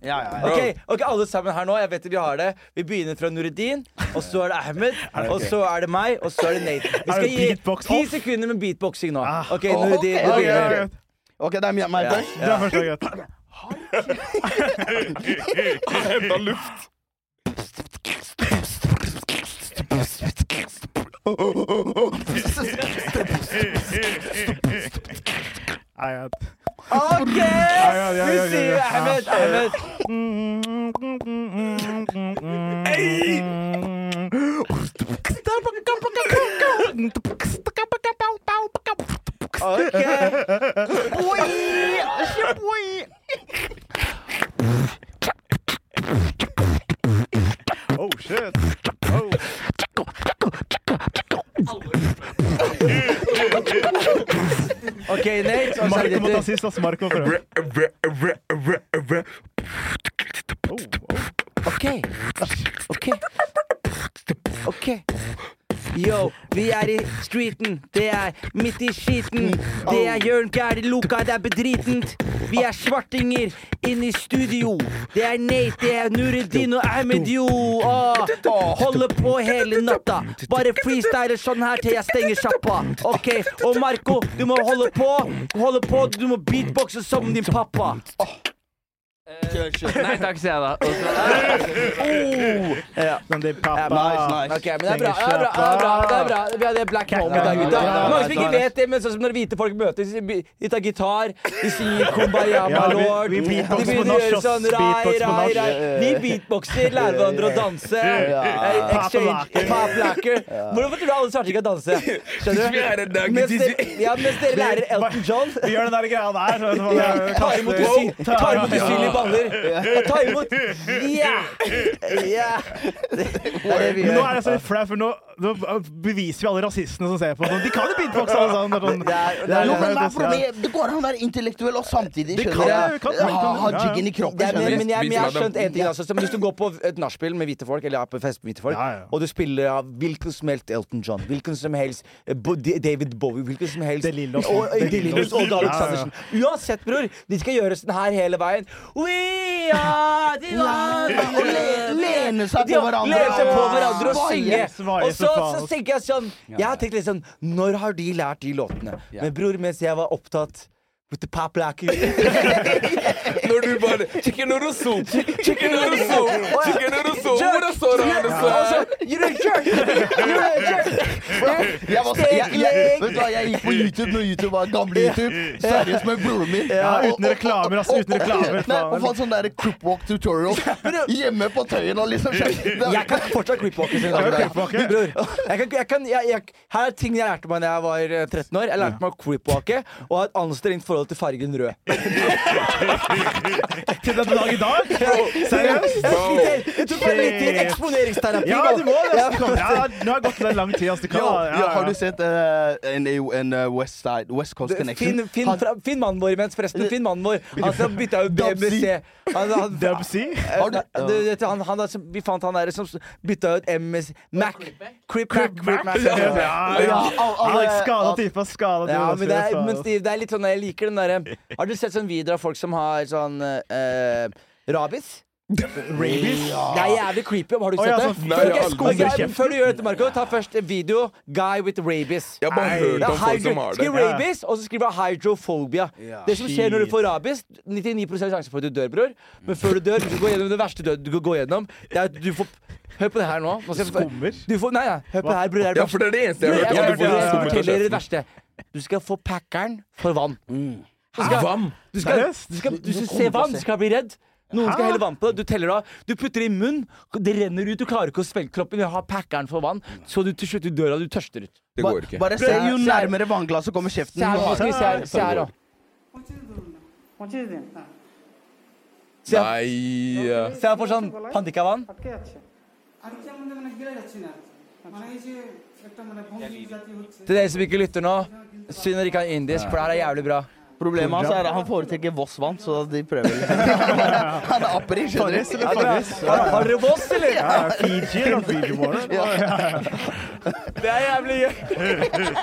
Ja, ja, ja. Ok, ok, alle sammen her nå. Jeg vet at vi har det. Vi begynner fra Nureddin, og så er det Ahmed, og så er det meg, og så er det Nate. Vi skal gi ti sekunder med beatboxing nå. Ah. Ok, det du ok, begynner. okay OK, det er meg først. Det er enda. Henta luft. I jeg- Ok! ja, ja, Vi ja, sier ja. Ahmed, Ahmed. Ok. Oh, shit. Oh. Ok, Nate. Marco det må ta sist, ass. Marco. Ok. Ok. Ok. Yo, vi er i streeten. Det er midt i skiten. Det er Jørn Gæli Luka, det er bedritent. Vi er svartinger inne i studio. Det er Nate, det er Nureddin og Ahmed Jo. Åh, holder på hele natta. Bare freestyler sånn her til jeg stenger sjappa. Ok, og Marco, du må holde på. Holde på, du må beatboxe som din pappa. Kjør, kjør. Nei takk, sier jeg da. Og så- Ja. Men det er pappa. Nice, nice. Ok, men det er bra. Det er bra, det er bra, det er bra. Vi hadde Black Home i dag, gutta. Mange som ikke vet det, men sånn som når hvite folk møtes, de tar gitar, de sier 'Kumbaya, Ja, vi- lord'. vi De beatboxer på begynner å gjøre norsk, sånn ass. rai, Beatbox på rai, norsk. rai. Vi beatboxer, lærer hverandre å danse. Eh, Exchange. Hvorfor tror du alle svarte kan danse? Skjønner du? Mens dere, ja, mens dere lærer Elton John. Vi gjør den der greia der. så- så- Ja, imot imot usynlig baller. Ta imot. Yeah! Yeah! Det er det vi Men nå er jeg så litt flau, for nå, nå beviser vi alle rasistene som ser på. Sånn, de kan jo beatboxe, alle sammen. Det sånn, Det er- det er- Jo, men det er- Det går an å være intellektuell og samtidig Det kan skjønner jeg, kan det, ha, ha Ja, ja. jiggen i kroppen. Er, men, men, jeg, men jeg har skjønt én ting. Altså, hvis du går på et nachspiel med hvite folk, eller er på fest med hvite folk, Ja, ja. og du spiller av hvilken som helst Elton John, hvilken som helst eh, David Bowie, hvilken som helst De Lillos. og, og, og Ja, ja. Uansett, bror, de skal gjøre sånn her hele veien. We are the Og lene seg på hverandre. Lene seg på hverandre og synge. Og så så, tenker jeg sånn Jeg har tenkt litt sånn Når har de lært de låtene? Men bror, mens jeg var opptatt with the pop like Når du bare Chicken noodle soup, chicken noodle soup, chicken noodle soup. Hvordan står det her? You're a jerk! You're a jerk! Jeg, var, jeg, jeg, vet du hva, jeg gikk på YouTube når YouTube var gamle YouTube. Seriøst med broren min. Ja, uten reklamer, altså. uten reklamer, Nei, og fant sånn der cripwalk tutorial hjemme på Tøyen og liksom Jeg kan fortsatt cripwalke sin jeg, her er ting jeg lærte meg da jeg var eh, 13 år. Jeg lærte meg å cripwalke og ha et anstrengt forhold til fargen rød. Til den dag i dag? Seriøst? Det tok bare litt tid. Eksponeringsterapi. Ja, du må det. Ja. nå har det gått lang tid. Altså, kan, Jo, ja, ja, ja, har du sett uh, en, en eh, West Side West Coast Connection? Finn, finn, fra, finn mannen vår imens, forresten. Finn mannen vår. Han som bytta ut BBC. Han, han, Eh, han, han, vi fant han der som bytta ut MS Mac. Crip Mac. Crip Mac. Ja, Ja, ja. skada type. Skada Ja, men det er, men. Steve, det er litt sånn Jeg liker den derre Har du sett sånn videoer av folk som har sånn eh, rabies? Rabies? Det er jævlig creepy. Har du Å, sett ja, det? sånn- Nei, Før- jeg har aldri ok, sett det. Før du gjør dette, Marco, ta først video. Guy with rabies. Jeg har bare Nei, hørt Det om folk som har det. skriv rabies, og så skriver jeg hydrophobia. Det som skjer når du får rabies 99% sjanse for at du dør, bror. Men før du dør, du går gjennom det verste død du kan gå gjennom. Det er at du får Hør på det her nå. nå skal jeg- Skummer? Du får, nei, nei, hør på det her, bror. Det er det Ja, for det er det eneste jeg har hørt. om. Du får jeg, skummer til forteller det kjeften. verste. Du skal få packeren for vann. Mm. Du skal, vann? Du skal, du skal, du skal se vann, du skal bli redd. Noen skal helle vann på deg. Du teller da. Du putter det i munnen, det renner ut. Du klarer ikke å svelge kroppen. Du har packeren for vann. Så du til slutt du dør du tørster ut. Det går ikke. Bare, se, jo nærmere vannglasset kommer kjeften. Se her, da. Nei Se her eh. for sånn panikkavann. Til dere som ikke lytter nå synd dere ikke har indisk, for det her er jævlig bra. Problemet hans er at han foretrekker Voss-vann, så de prøver. Han er aperi, skjønner du. Har, har dere Voss, eller? Ja, Fiji eller Fiji water? Det er jævlig gøy.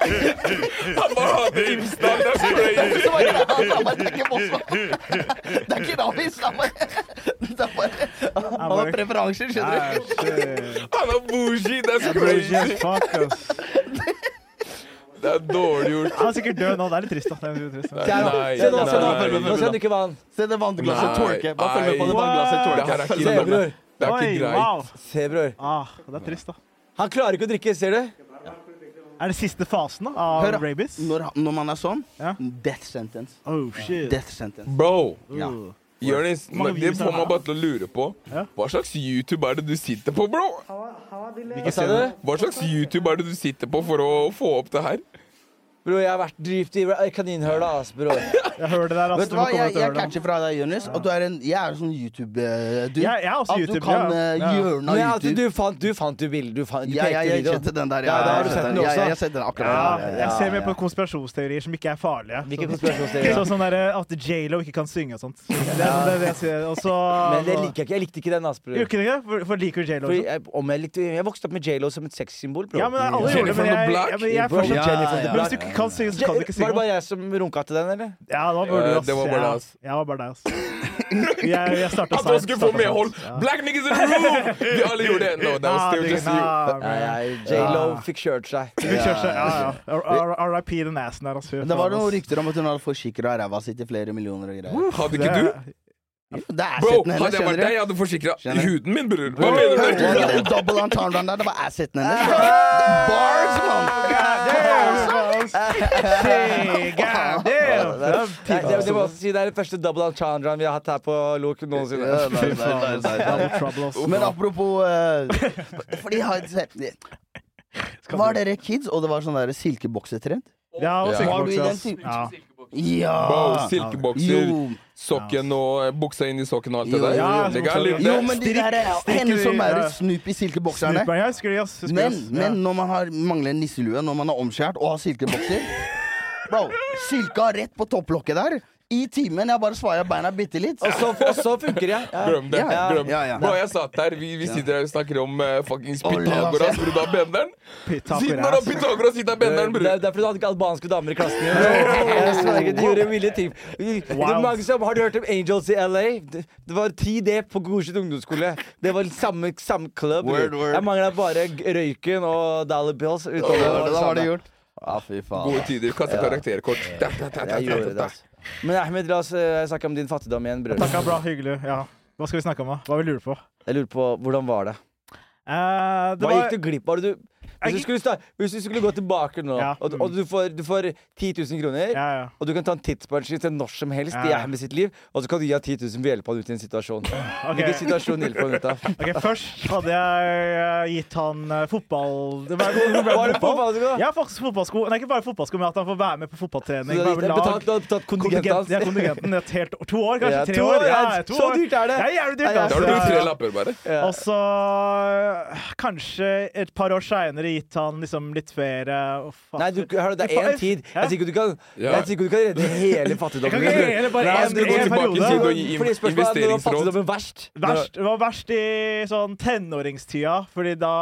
Han bare hadde Imsdal, det er så bare, han bare trekker. Det er ikke ravis. Bare, det er bare, han har preferanser, skjønner du. Han er bougie, det er så Crazy crazy. fuck, ass. Det er dårlig gjort. Han er sikkert død nå. Det er litt trist, da. Det litt trist. Se nå. Se nå, drikke vann. Se det vannglasset Nei. Bare følg med på det vannglasset er Se, bror. det er ikke greit. Se, bror. Ah, det er trist, da. Han klarer ikke å drikke, ser du? Er det siste fasen da, av Hør, rabies? Når, når man er sånn, Ja. death sentence. Oh, shit. Death sentence. Bro, Ja. Jonis, det får meg bare til å lure på. Hva slags YouTube er det du sitter på, bro? Hva slags YouTube er det du sitter på for å få opp det her? Bror, jeg har vært dypt i kaninhøla, ass, bror. Jeg hører det der, ass. Vet du hva, jeg, jeg catcher fra deg, Jonis, at du er en Jeg er en sånn YouTube-dude. Jeg- jeg er også At du kan ja. eh, Ja. Men av altså, YouTube. du fant du fant jo bildet. Du, fant, du Ja, pekte ja, jeg kjente den der. Ja, ja, har du jeg sett den Ja, også. jeg sett den akkurat. Ja, jeg ser mer på konspirasjonsteorier som ikke er farlige. Hvilke Sånn- konspirasjonsteorier? Sånn sånn der, at J.Lo ikke kan synge og sånt. Det er det, er det jeg sier. Også, Men det liker jeg ikke. Jeg likte ikke den, ass, bror. Gjør ikke det? For, for liker du J.Lo? Jeg, om jeg, likte, jeg vokste opp med J.Lo som et sexsymbol, bror. Ja, men alle Jenny gjør det, men the jeg, Block. ja, men jeg er Bro, fortsatt kan si, så kan du ikke Var det bare jeg som runka til den, eller? Ja, det var bare du, Eh, ass. det var bare deg, ass. Ja, det var bare deg, ass. Jeg, jeg starta At han skulle få medhold! Black niggas in the room! Vi alle gjorde det. No, that was still just you. J-Lo J.Lo fikk kjørt seg. Ja, ja. RIP den assen der, ass. Det var noen rykter om at hun hadde forsikra ræva si til flere millioner og greier. Hadde ikke du? Det Bro, hadde jeg vært deg, jeg hadde forsikra huden min, bror. Hva mener du double entendre der? Det var asseten hennes. Bars, mann! Det, må også si det er den første double entendren vi har hatt her på Lok noensinne. Ja, nei, nei, nei. Men apropos eh, Fordi Var dere kids, og det var sånn der silkeboksetrend? Ja, og Ja. Ja. Bro, silkebokser, sokken og eh, buksa inn i sokken og alt det der. ja, buksa- leve Jo, men de der Strikk- Hennes og Snoop i silkebokserne. Men, men når man har, mangler en nisselue, når man er omskjært og har silkebokser Bro, silka rett på topplokket der. I timen. Jeg bare svaier beina bitte litt. Og så, og så funker jeg. Ja. Glem det. Ja, ja, Glem. ja, ja. Bro, jeg satt der, vi, vi sitter her og snakker om uh, fuckings Pythagoras, bror av du har benderen. Siden når har Pythagoras sitter benderen, bror? Det er fordi du hadde ikke albanske damer i klassen din. Jeg sverger, de gjorde ville ting. Det Wow. mange som, har du hørt om Angels i LA? Det, det var 10D på godkjent ungdomsskole. Det var samme, samme club. Word, word. Jeg mangla bare røyken og Dollar Bills. Utover, Da var det- gjort. Ja, fy faen. Gode tider. Kaste karakterkort. Da, da, da, Jeg gjorde det, altså. Men Ahmed, la oss eh, snakke om din fattigdom igjen, bror. Takk, bra, hyggelig. Ja. Hva skal vi snakke om, da? Hva vil du lure på? Jeg lurer på, hvordan var det? Eh, det Hva var, gikk du glipp av? Var det du- Hvis du, skulle, sta- hvis du skulle gå tilbake nå, Ja. og, og du, får, du får 10 000 kroner ja, ja. Og du kan ta en tidsmaskine til når som helst i Ja. i sitt liv, og så kan du gi han 10 000 ved hjelp av han ut i en situasjon. Hvilken situasjon hjelper han ut av? Ok, Først hadde jeg eh, gitt han eh, fotball... Det var, det ble Var det fotball. fotballsko? Ja, faktisk fotballsko. Nei, ikke bare fotballsko, men at han får være med på Så fotballtrening. du være har med lag. betalt, du har betalt kontingenten Kontingenten, ja, hans? kontingenten et helt år. To år, kanskje? Ja, tre to år? år, Ja, ja. to Så år. dyrt er det. Det er jævlig dyrt, Ja, ja. altså. Da har du brukt tre lapper, bare. Ja. Og så øh, kanskje et par år seinere gitt han liksom litt ferie faen. Nei, du, hør, det er én tid. Jeg sier ikke du kan, Ja. jeg ikke du kan redde hele fattigdommen. Jeg kan ikke hele, bare én periode. Fordi spørsmålet er når var fattigdommen verst? Verst, det var verst i sånn tenåringstida, fordi da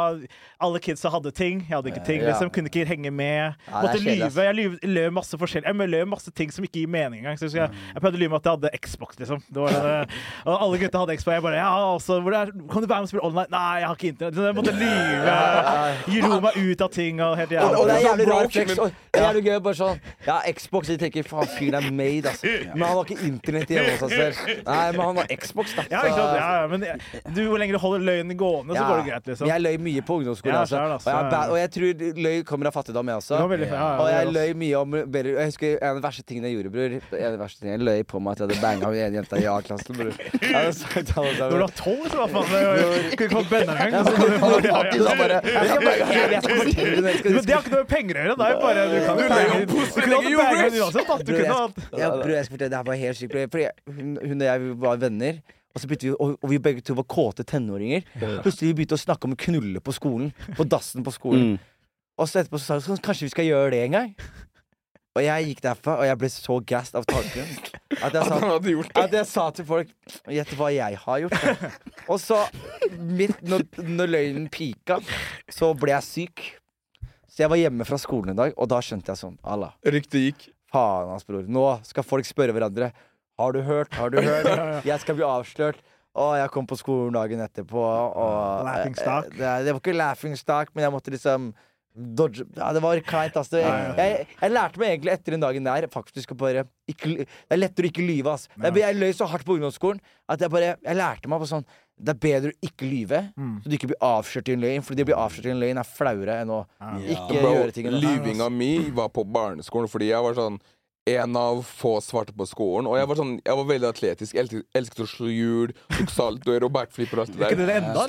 alle kidsa hadde ting. Jeg hadde ikke ting. Liksom Kunne ikke henge med. Ja, Måtte lyve. Jeg løy masse forskjellig Jeg løy masse ting som ikke gir mening engang. Så jeg, jeg, jeg prøvde å lyve med at jeg hadde Xbox, liksom. Det var det, og alle gutta hadde Xbox. Jeg bare Ja, altså, hvor er, kan du være med og spille online? Nei, jeg har ikke internett. Jeg måtte lyve. Gi Ro meg ut av ting og helt Og, og det er jævlig. rart. rar flex. Og det er jævlig gøy bare sånn Ja, Xbox, de tenker faen, fyren er made, ass. Men han har ikke internett hjemme hos seg selv. Nei, men han har Xbox, da. Ja, ikke sant? Ja, men du, hvor lenge du holder løgnen gående, så Ja. går det greit, liksom. Jeg løy mye på ungdomsskolen. Ja, altså. Og, altså. jeg, og jeg tror løy kommer av fattigdom, jeg også. Det var veldig- ja, ja, Og jeg løy mye om Jeg husker en av de verste tingene jeg gjorde, bror. En av de verste tingene Jeg løy på meg at jeg hadde banga en jente i A-klassen, bror. Når du var tolv, så hva faen? Du kunne ikke fått engang. Jeg skal fortelle skal- Men det har ikke noe med penger å gjøre. Det er jo bare Du kan jo bange Du kunne hatt you uansett. da. Du Bror, kunne jeg, hatt ja, bror, jeg skal fortelle, det her var helt sykt. Fordi hun, hun og jeg var venner, og, så begynte vi, og, og vi begge to var kåte tenåringer. Plutselig vi begynte å snakke om å knulle på skolen. På dassen på skolen. Og så etterpå så sa vi sånn, kanskje vi skal gjøre det en gang. Og jeg gikk derfra, og jeg ble så gassed av tanken at jeg sa at jeg sa til folk Gjett hva jeg har gjort. Og så, midt når, når løgnen pika, så ble jeg syk. Så jeg var hjemme fra skolen en dag, og da skjønte jeg sånn Allah, Ryktet gikk. faen hans bror. Nå skal folk spørre hverandre. Har du hørt? Har du hørt? Jeg skal bli avslørt. Og jeg kom på skolen dagen etterpå, og stock. eh, Det, det var ikke laughing stock, men jeg måtte liksom Dodge Ja, det var kleint, ass. Jeg, jeg, jeg lærte meg egentlig etter den dagen der faktisk å bare ikke, Det er lettere å ikke lyve, ass. Jeg, jeg løy så hardt på ungdomsskolen at jeg bare Jeg lærte meg på sånn Det er bedre å ikke lyve, så du ikke blir avslørt i en løgn. Fordi det å bli avslørt i en løgn er flauere enn å ikke Bro, gjøre ting. lyvinga mi var på barneskolen fordi jeg var sånn en av få svarte på skolen. Og jeg var sånn, jeg var veldig atletisk. Elsket, elsket å slå hjul, tok saltoer og backflipper og alt det Ikke der. det enda?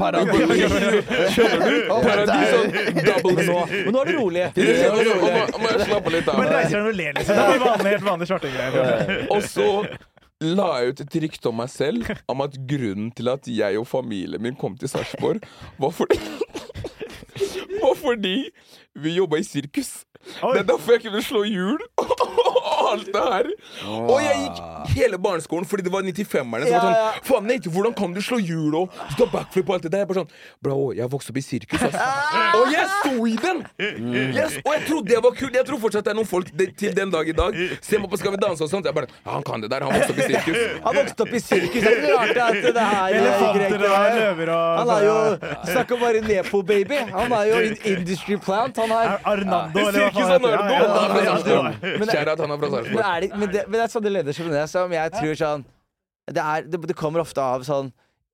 Skjønner du? Paradis sånn double Men nå, men nå er du rolig. Må- jeg slappe litt av? Men reiser deg og ler, liksom. Det vanlig, helt vanlig svartegreier. Og så la jeg ut et rykte om meg selv om at grunnen til at jeg og familien min kom til Sarpsborg, var fordi Var fordi vi jobba i sirkus. Det er derfor jeg kunne slå hjul alt det her. Og jeg gikk hele barneskolen fordi det var 95-erne som Ja, var ja. sånn Faen, Nate, hvordan kan du slå hjul og du tar backflip og alt det der? Jeg bare sånn Bro, jeg vokste opp i sirkus, ass. Og jeg sto i den! Yes, og jeg trodde det var kult. Jeg tror fortsatt det er noen folk det, til den dag i dag ser meg på Skal vi danse og sånt. Jeg bare ja, Han kan det der. Han vokste opp i sirkus. Han vokste opp i sirkus. Det er ikke rart at det her er Elefanter og løver og Han er jo Snakk om bare Nepo-baby. Han er jo en industry plant. Han er Arnando, eller hva faen heter? Han er. Kjære at han er fra men, er det, men, det, men det er sånne ledere som jeg tror sånn Det, er, det, det kommer ofte av sånn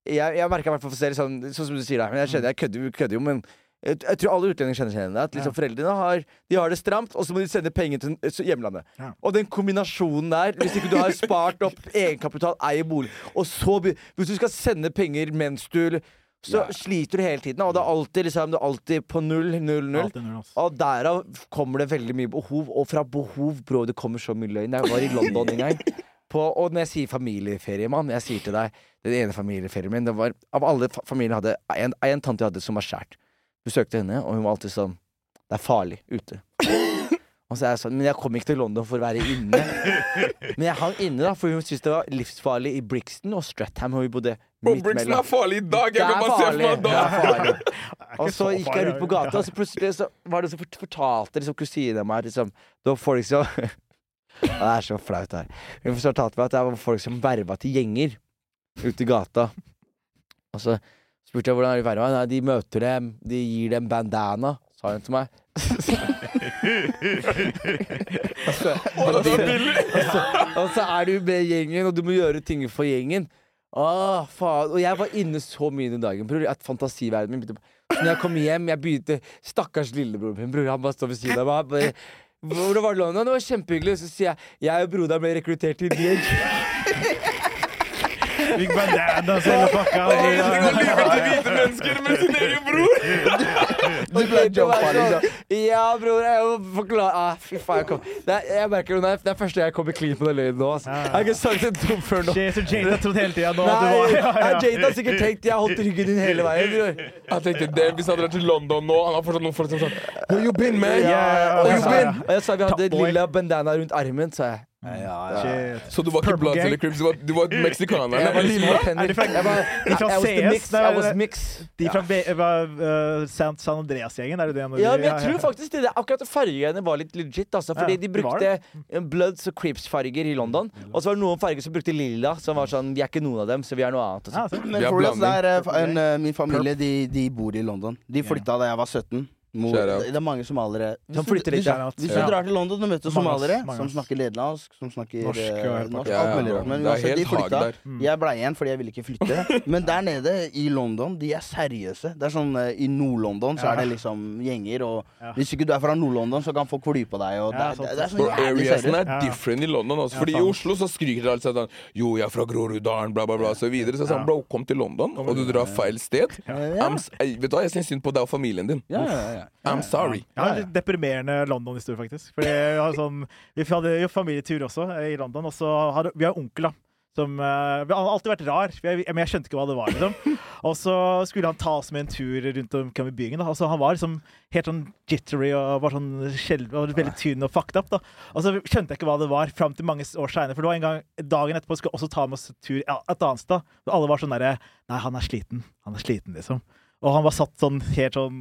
Jeg, jeg merker i hvert fall for selv sånn, sånn som du sier der, men jeg skjønner, jeg kødder, kødder jo, men jeg, jeg tror alle utlendinger kjenner seg igjen i det. At liksom foreldrene har, de har det stramt, og så må de sende penger til til hjemlandet. Ja. Og den kombinasjonen der, hvis ikke du har spart opp egenkapital, eier bolig, og så Hvis du skal sende penger mens du så sliter du hele tiden. Og det er alltid, liksom, du er alltid på null, null, null. Null, altså. Og derav kommer det veldig mye behov. Og fra behov, bro, det kommer så mye løgn. Jeg var i London en gang. På, og når jeg sier familieferie, mann, jeg sier til deg Den ene familieferien min, det var Av alle fa hadde en, en tante jeg hadde som var skjært. Besøkte henne, og hun var alltid sånn Det er farlig ute. Og så er jeg sånn Men jeg kom ikke til London for å være inne. Men jeg hang inne, da, for hun syntes det var livsfarlig i Brixton og Stratham, hvor vi bodde midt mellom. Brixton mellom. er farlig i dag! Jeg kan bare se for farlig. meg Det da! er farlig. Og så så gikk jeg ut på gata, og så plutselig så var det så fort- fortalte liksom kusina meg liksom, Det var folk som Det er så flaut her. Hun fortalte meg at det var folk som verva til gjenger ute i gata. Og så spurte jeg hvordan er de verva. Nei, de møter dem, de gir dem bandana, sa hun til meg. Og, så, og, så, og så er du med gjengen, og du må gjøre ting for gjengen. Åh, faen. Og jeg var inne så mye den dagen, bror. At fantasiverdenen min begynte Så når jeg kom hjem, jeg begynte Stakkars lillebror min, bror. Han bare står ved siden av meg. bare, Hvordan var det London? Det var kjempehyggelig. Så sier jeg jeg og broderen ble rekruttert til gjeng. Big Bandanas hele pakka. Han lyver til hvite mennesker med sin egen bror! Du ble jumpa, liksom. sånn, Ja, bror, jeg må forklare ah, Fy faen, jeg kom det er, Jeg merker det, det er første jeg kommer clean på den løgnen nå. Altså. Jeg har ikke sagt en dum før nå. Shit, så Jane har trodd hele tida nå Nei, at du var ja, ja. Jade har sikkert tenkt jeg holdt ryggen din hele veien. Bror. Jeg tenkte det, Hvis han drar til London nå Han har fortsatt noen folk som sånn Where you been, man? Yeah, yeah, yeah. Og Where jeg you sa, been? og jeg sa vi hadde lilla bandana rundt armen, sa jeg. Shit. Så du var ikke Bloods eller Crips, du var, du var meksikaner? Jeg var lilla tenner. Er de fra- CS? I was mix. De fra uh, San, San Andreas-gjengen, er det det? Ja, men jeg tror faktisk det, akkurat fargene var litt legit. Altså, fordi de brukte eh, Bloods og Crips-farger i London. Og så var det noen farger som brukte lilla, som var sånn Vi er ikke noen av dem, så vi er noe annet. Ja, Altså. så. Men for er, eh, en, eh, min familie de, de bor i London. De flytta da jeg var 17. Mo- Shout det er mange somaliere. Hvis du- flytter dit, hvis, ja. hvis Ja. du drar til London og møter somaliere som snakker nederlandsk, som snakker Norsk, eh, norsk alt mulig rart. Men det uansett, de helt hag flytta. der. Jeg blei igjen fordi jeg ville ikke flytte. Men der nede i London, de er seriøse. Det er sånn eh, I Nord-London så er det liksom gjenger, og hvis ikke du er fra Nord-London, så kan folk klype deg, og det, er- det, det er sånn jævlig areasen seriøst. er different i London. Også. Fordi i. Oslo så skryter alle sånn Jo, jeg er fra Groruddalen, bla, bla, bla, så videre. Så jeg sa bro, kom til London, og du drar feil sted. Eh, vet du hva, jeg syns synd på deg og familien din. Ja, ja, ja. I'm sorry. Ja, en litt deprimerende London-historie, faktisk. Fordi jeg har sånn, vi hadde jo familietur også eh, i London, og så har vi har en onkel da, som uh, Vi har alltid vært rar, jeg, men jeg skjønte ikke hva det var. liksom. Og så skulle han ta oss med en tur rundt omkring i byen. da. Altså, han var liksom helt sånn jittery og var sånn skjelv, og veldig tynn og fucked up. da. Og så skjønte jeg ikke hva det var fram til mange år seinere. For det var en gang dagen etterpå skulle også ta med oss tur et annet sted. Og alle var sånn derre Nei, han er sliten. Han er sliten, liksom. Og han var satt sånn helt sånn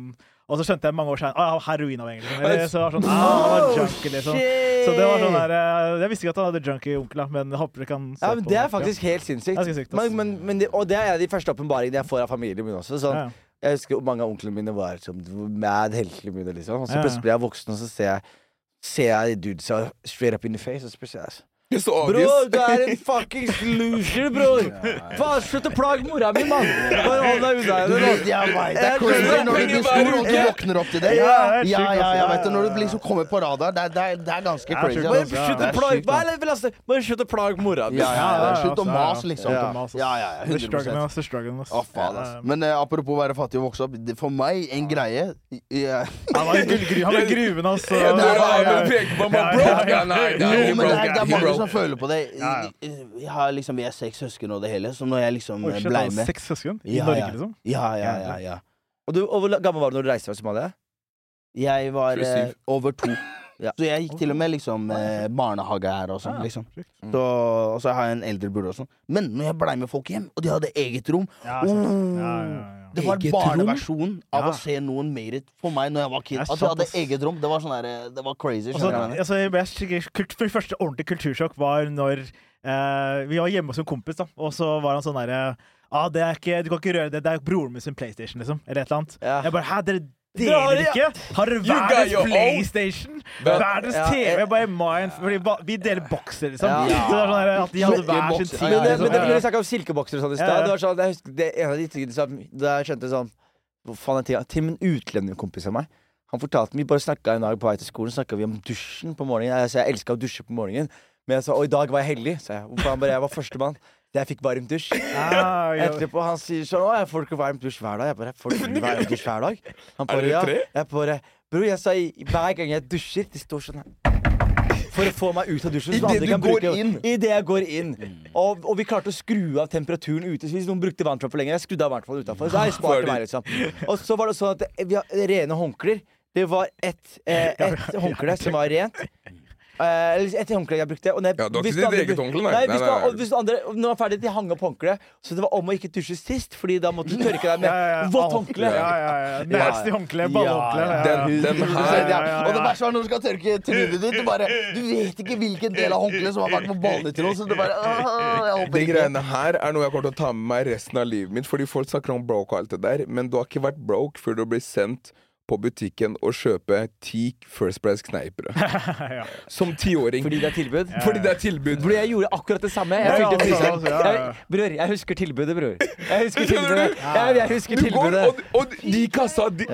Og så skjønte jeg mange år seinere ah, heroinavhengig. Liksom. Så var sånn, ah, han var junkie, liksom. Så det var sånn der Jeg visste ikke at han hadde junkie-onkel, men jeg håper dere kan se Ja, men på Det er faktisk helt sinnssykt. Det sykt. Men, men, men det, og det er de første åpenbaringene jeg får av familien min også. Sånn, Ja. Jeg husker mange av onklene mine var som mad heltene mine. Liksom. Og så plutselig blir jeg voksen, og så ser jeg Ser jeg dudesa straight up in the face. Og så plutselig er Bror, du er en fuckings loser, bror! Faen, slutt å plage mora mi, mann! Bare hold deg unna Du henne. vet, jeg vet, det er crazy når du blir stor og du våkner opp til det. Ja, Ja, det ja, ja, jeg vet det. Når du blir liksom kommer på radar, det er, det er, det er ganske crazy. Bare altså. slutt å plage sjukt, Bare slutt å plage mora mi. Ja, ja, ja. Ja, Slutt å ja, mase, liksom. Ja. Ja, ja, ja. The struggling, 100 ass. The struggling, ass. Å, faen, ass. Men eh, apropos være fattig og vokse opp. det- For meg, en greie ja. Han var i gullgru- han var i gruven, ass. Ja, det er Ja, ja, som peker på meg, bro. ja, ja. Ja, nei, det er Jo, he men det er, det er mange broke. Som føler på det. Ja, Jeg har liksom, Vi er seks søsken og det hele, så når jeg liksom Oi, eh, ble med Seks søsken i Ja, Norge, ja. liksom? Ja, ja, ja. ja. Og, du, og hvor gammel var du når du reiste fra Somalia? Jeg var eh, over to. Ja. Så jeg gikk til og med liksom eh, barnehage her og sånn. Ja, liksom. Så, og så har jeg en eldre bror sånn. Men når jeg blei med folk hjem, og de hadde eget rom Ja, oh, Ja, ja, ja. Det var Eget rom? barneversjon av Ja. å se noen mer for meg når jeg var kid. At de hadde eget rom. Det var sånn der, Det var crazy. Altså, hva jeg altså, jeg det første ordentlige kultursjokk var når eh, vi var hjemme hos en kompis, da, og så var han sånn derre ah, det er ikke, Du kan ikke røre det, det er broren min sin PlayStation, liksom. Eller et eller annet. Ja. Jeg bare Hæ, dere I- ikke? Har dere verdens. PlayStation? Men- Verdens TV? Bare mind Fordi vi deler bokser, liksom. Ja. Det sånn at de hadde hver sin ting. Men, det, liksom. men vi snakka om silkebokser og sånn i stad, det var sånn, jeg husker, det en av de tingene Da jeg skjønte sånn Hvor faen er tida? Til en utlendingskompis av meg. Han fortalte meg, bare snakka en dag på vei til skolen Snakket vi om dusjen på morgenen. Jeg, jeg elska å dusje på morgenen. Men jeg sa og i dag var jeg heldig. sa jeg. Hvorfor han bare, jeg var førstemann. Jeg fikk varm dusj. Ah, ja. Etterpå han sier sånn Å, jeg får ikke varm dusj hver dag. Jeg bare Får ikke varm dusj hver dag? Han Er bare ja. Jeg bare Bror, jeg sa i- hver gang jeg dusjer De står sånn her. For å få meg ut av dusjen. I det du kan går bruke- inn. I det jeg går inn. Og, og vi klarte å skru av temperaturen ute. Så hvis noen brukte varmtvann for lenge, jeg skrudde av varmtvannet utafor. Så jeg sparte meg, liksom. Og så var det sånn at vi har rene håndklær. Det var ett eh, et håndkle som var rent. Eh, eller et håndkle jeg brukte. Og når Ja, du har ikke ditt eget håndkle, nei. Nei, Nei, hvis nei, nei. og hvis det andre når det var ferdig, de hang opp håndkleet. Så det var om å ikke dusje sist, Fordi da måtte du tørke deg med Ja, ja, ja. vått håndkle. Ja, ja, ja. Nasty håndkle, ballhåndkle. Og det verste var når du skal tørke trynet ditt. Du, bare, du vet ikke hvilken del av håndkleet som har vært på ballene til noen. Så du bare «Åh, jeg håper De greiene her er noe jeg kommer til å ta med meg resten av livet mitt. Fordi folk snakker om broke og alt det der, men du har ikke vært broke før du blir sendt på butikken og kjøpe ti First Price kneippbrød. Ja. Som tiåring. Fordi det er tilbud. Fordi det er tilbud. Bror, jeg gjorde akkurat det samme. Jeg Ja, fylte fryseren. ja, ja. Jeg- Bror, jeg husker tilbudet, bror. Jeg husker tilbudet. Jeg, jeg husker Du går, tilbudet. og, og de kassa de,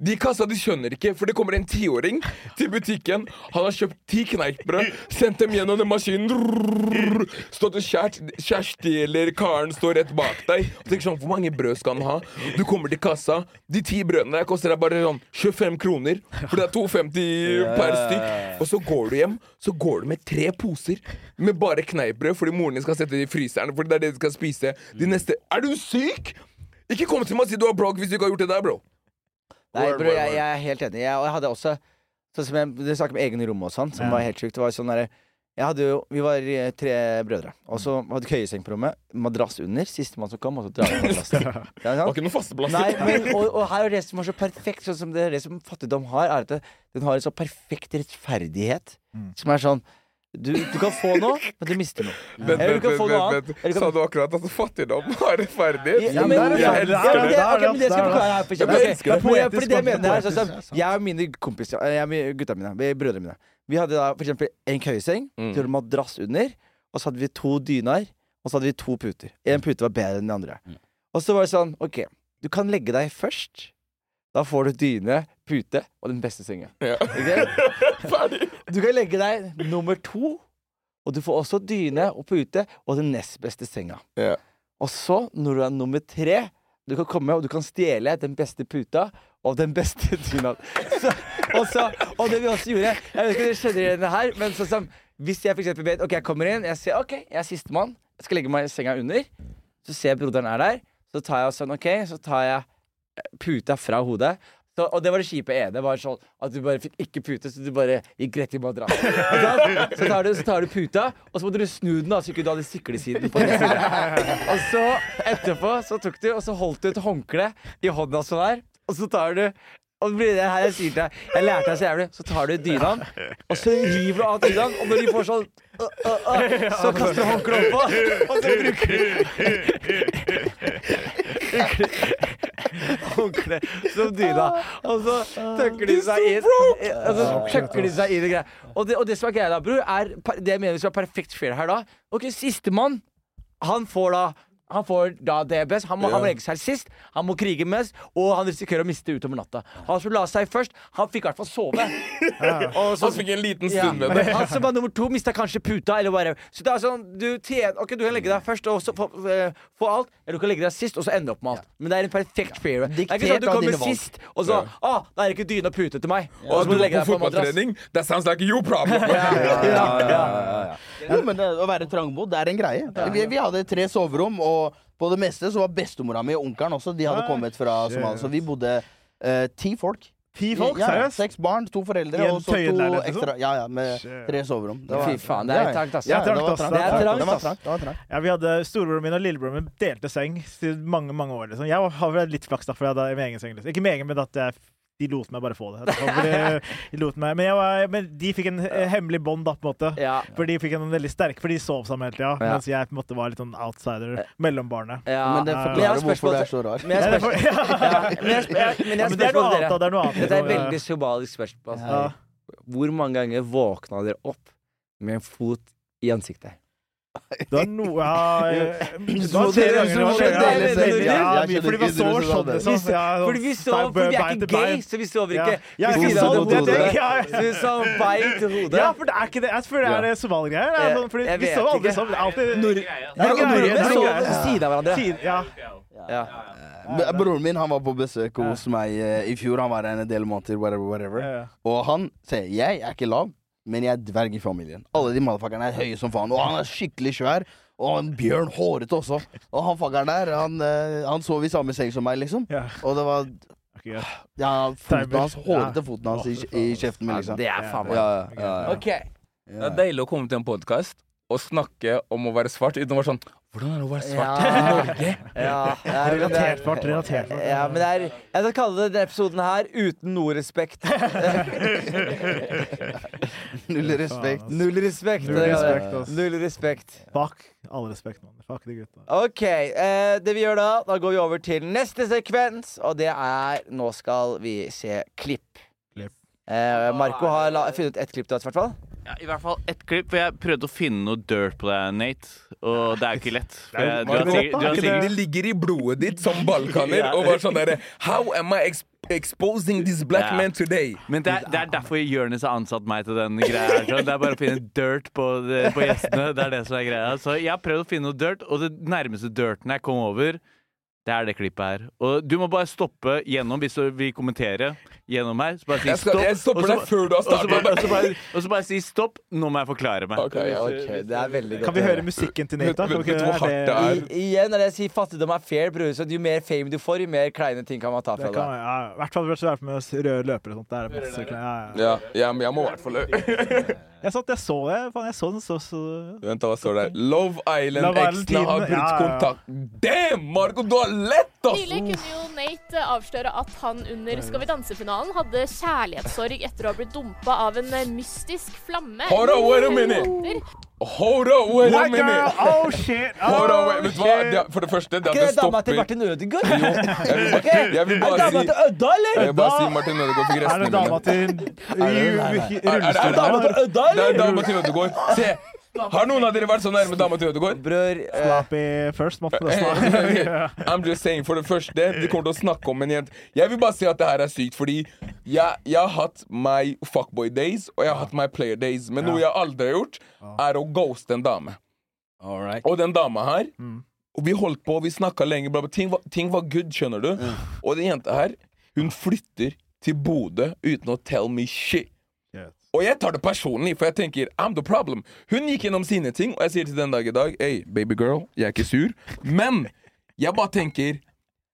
de i kassa de skjønner ikke, for det kommer en tiåring til butikken. Han har kjøpt ti kneippbrød, sendt dem gjennom den maskinen. Rrrr, Stått og skjært. Kjersti eller Karen står rett bak deg. Og tenker sånn, Hvor mange brød skal han ha? Du kommer til kassa. De ti brødene der koster deg bare sånn 25 kroner. For det er 2,50 per stykk. Og så går du hjem, så går du med tre poser med bare kneippbrød fordi moren din skal sette det i fryseren. Fordi det er det de skal spise de neste Er du syk?! Ikke kom til meg og si du er broke hvis du ikke har gjort det der, bro. Nei, bro, jeg, jeg er helt enig. Jeg, og jeg hadde også Sånn som jeg, Du snakker om egne rom og sånn, som Ja. var helt sjukt. Det var sånn der, jeg hadde jo, Vi var eh, tre brødre. Og så hadde køyeseng på rommet. Madrass under. Sistemann som kom, og så drar vi madrassen. Det var ikke noen faste plasser. Nei, men, og, og her er det som er så perfekt, sånn som det, det som fattigdom har, er at den har en så perfekt rettferdighet. Som er sånn du, du kan få noe, men du mister noe. Vent, Eller du kan få noe annet. du Sa du akkurat at fattigdom var rettferdig? Ja, men, det. ja, det. ja, men det, er men det skal jeg forklare her. For fordi- Poetisk, fordi det jeg mener her, sånn Jeg og mine kompiser, jeg, og gutta mine, vi, brødrene mine Vi hadde da for eksempel en køyeseng, Mm. så hadde madrass under, og så hadde vi to dyner, og så hadde vi to puter. En pute var bedre enn den andre. Og så var det sånn, OK, du kan legge deg først. Da får du dyne, pute og den beste senga. Ja. Okay? Du kan legge deg nummer to, og du får også dyne og pute og den nest beste senga. Ja. Og så, når du er nummer tre, du kan komme og du kan stjele den beste puta og den beste dyna. Så, og, så, og det vi også gjorde Jeg vet ikke om dere skjønner det her, men sånn som hvis jeg for eksempel vet Ok, jeg kommer inn, jeg ser OK, jeg er sistemann, jeg skal legge meg i senga under. Så ser jeg broderen er der, så tar jeg sånn OK, så tar jeg puta fra hodet. Så, og det var det kjipe ene. Var sånn at du bare fikk ikke pute, så du bare gikk rett i madrassen. Så så tar du puta, og så måtte du snu den, da, så ikke du hadde siklesiden på den siden. Og så etterpå så tok du, og så holdt du et håndkle i hånda sånn her, og så tar du og det blir det her jeg sier til deg. Jeg lærte deg så jævlig. Så tar du dynaen, og så river du av dynaen, og når de får sånn uh, uh, uh, Så kaster du håndkleet oppå, og så bruker du håndkle som dyna. Og så tøkker de seg inn Og så tøkker de seg inn i greia. Og det, og det som er greia da, bror, er det jeg mener skal være perfekt fair her da. Ok, sistemann, han får da han får da det best. Han må, han må legge seg sist, han må krige mest, og han risikerer å miste utover natta. Han som la seg først, han fikk i hvert fall sove. Og så- Han fikk en liten ja. stund med det. Han som var nummer to, mista kanskje puta, eller bare Så det er sånn, du tjener Ok, du kan legge deg først og så få, eh, få alt, eller du kan legge deg sist og så ende opp med alt. Men det er en perfekt fair. Det er ikke sånn at du kommer sist, og så Å, da er det ikke dyne og pute til meg. Og så må du legge deg på fotballtrening. That sounds like your problem. ja, ja, ja, Jo, men det, å være trangbodd, det er en greie. Vi, vi hadde tre soverom, og på det meste så var bestemora mi og onkelen også. De hadde kommet fra Somalia. Så vi bodde eh, ti folk. Ti folk, ja, seriøst? Seks barn, to foreldre I en og så to liksom? ekstra. Ja, ja, med tre soverom. Det Fy faen, det er trangt, ass. Ja, Det var trangt, ass. Det trangt, Det var trangt. Det var trangt. Ja, vi hadde Storebroren min og lillebroren min delte seng i mange mange år. Liksom. Jeg har vel litt flaks, da, for jeg hadde min egen seng. Liksom. Ikke min egen, men at jeg, de lot meg bare få det. De lot meg, men, jeg var, men de fikk en eh, hemmelig bånd, da, på en måte. Ja. For de fikk en veldig sterk For de sov sammen hele tida, Ja. mens jeg på en måte var litt sånn outsider. Mellombarnet. Ja. Men det Ja, forklarer hvorfor du er så rar. Men jeg har Ja, ja. Ja, men jeg spør- men jeg det er noe annet, dere. Det er noe annet. Dette er Så, eh, veldig symbolisk spørsmål. ja. Hvor mange ganger våkna dere opp med en fot i ansiktet? Det er noe ja, eh, var tre ganger. det var. Ja, fordi vi så sånn, det. liksom. Fordi vi så, fordi for vi er ikke gay, så vi sover ikke Ja, ikke det er. Ja, ja. Så vi sover bein til hodet. Ja, for det er ikke det. Jeg føler det er somaliegreier. Er Sånn, fordi vi så sover aldri ikke. sånn. Det er alltid nordmenn er sover ved siden av hverandre. Ja. Ja. Broren min han var på besøk hos meg eh, i fjor. Han var en del måneder. Whatever, whatever. Ja, ja. Og han sier jeg er ikke lav, men jeg er dverg i familien. Alle de motherfuckerne er høye som faen. Og han er skikkelig svær. Og en bjørn hårete også. Og han fuckeren der, han, eh, han sov i samme seng som meg, liksom. Ja. Og det var ja. ja, foten hans, hårete Ja. foten hans i, i kjeften min, liksom. Det er faen meg Ja, ja, ja, ja. OK. Det er deilig å komme til en podkast og snakke om å være svart uten å være sånn Hvordan er det å være svart Ja. i Norge? Ja, ja, relatert fart, relatert relaterbart. Ja, men det er Jeg skal kalle denne episoden her uten noe respekt. Null respekt. Null respekt. Null respekt. Null respekt. Fuck. All respekt, mann. Fuck de gutta. OK. Eh, det vi gjør da, da går vi over til neste sekvens, og det er Nå skal vi se klipp. Klipp. Eh, Marco har la, funnet ett klipp til oss, i hvert fall. Ja, I hvert fall ett klipp, for jeg prøvde å finne noe dirt på deg, Nate. Og det er jo ikke lett. For Det er jeg, du har sikkert, du har sikkert Det ligger i blodet ditt som balkaner. Og bare sånn derre How am I exposing this black Ja. man today? Men det er, det er derfor Jonis har ansatt meg til den greia her. Det er bare å finne dirt på, det- på gjestene. Det er det som er greia. Så jeg har prøvd å finne noe dirt, og det nærmeste dirten jeg kom over, det er det klippet her. Og du må bare stoppe gjennom hvis du vil kommentere gjennom her. Så bare si Jeg, skal, stopp. jeg stopper og så- deg før du har og så bare, og så bare, og så bare si stopp. Nå må jeg forklare meg. Ok, ja. Ok, det er veldig godt Kan vi høre musikken til Nate, da? Vet- Kan vi vet ikke- du hvor hardt det er? I, igjen er det jeg sier fattigdom er fair, bror. Så jo mer fame du får, jo mer kleine ting kan man ta fra Det kan, deg. ja, I hvert fall hvis du er med røde løpere og sånt. Det er masse ja, ja. Ja, ja, men jeg må i hvert fall Jeg, satt, jeg så det. Faen, jeg så den så, så Vent, da, hva står det? Love Love Island-eksene har brutt ja, ja. kontakt. Damn, Marco, du har lett, ass! Nylig kunne jo Nate avsløre at han under Skal vi danse-finalen hadde kjærlighetssorg etter å ha blitt dumpa av en eh, mystisk flamme. Hold on, wait a minute. Hold on, wait a minute. Oh shit! Hold on, Oh, wait, vet du hva? Det, for det første, det at det det dama til stopper Martin Ødegaard? Jo, jeg vil bare, jeg vil Er det dama til Ødda, eller? Jeg vil bare si Martin Ødegaard fikk Er det restene dama mine. til rullestol? det- er det- Dama til Ødda, Det er dama til Ødegaard. Se! Har noen av dere vært så nærme dama til Ødegaard? Bror eh, Slappy first, måtte det snakke. I'm just saying, For det første, de kommer til å snakke om en jente Jeg vil bare si at det her er sykt, fordi jeg, jeg har hatt my fuckboy days, og jeg har hatt my player days. Men noe jeg aldri har gjort, er å ghoste en dame. Og den dama her Og vi holdt på, vi snakka lenge, bla, bla. Ting, var, ting var good, skjønner du. Og den jenta her, hun flytter til Bodø uten å tell me shit. Og jeg tar det personlig, for jeg tenker I'm the problem. Hun gikk gjennom sine ting, og jeg sier til den dag i dag Hey, baby girl, jeg er ikke sur. Men jeg bare tenker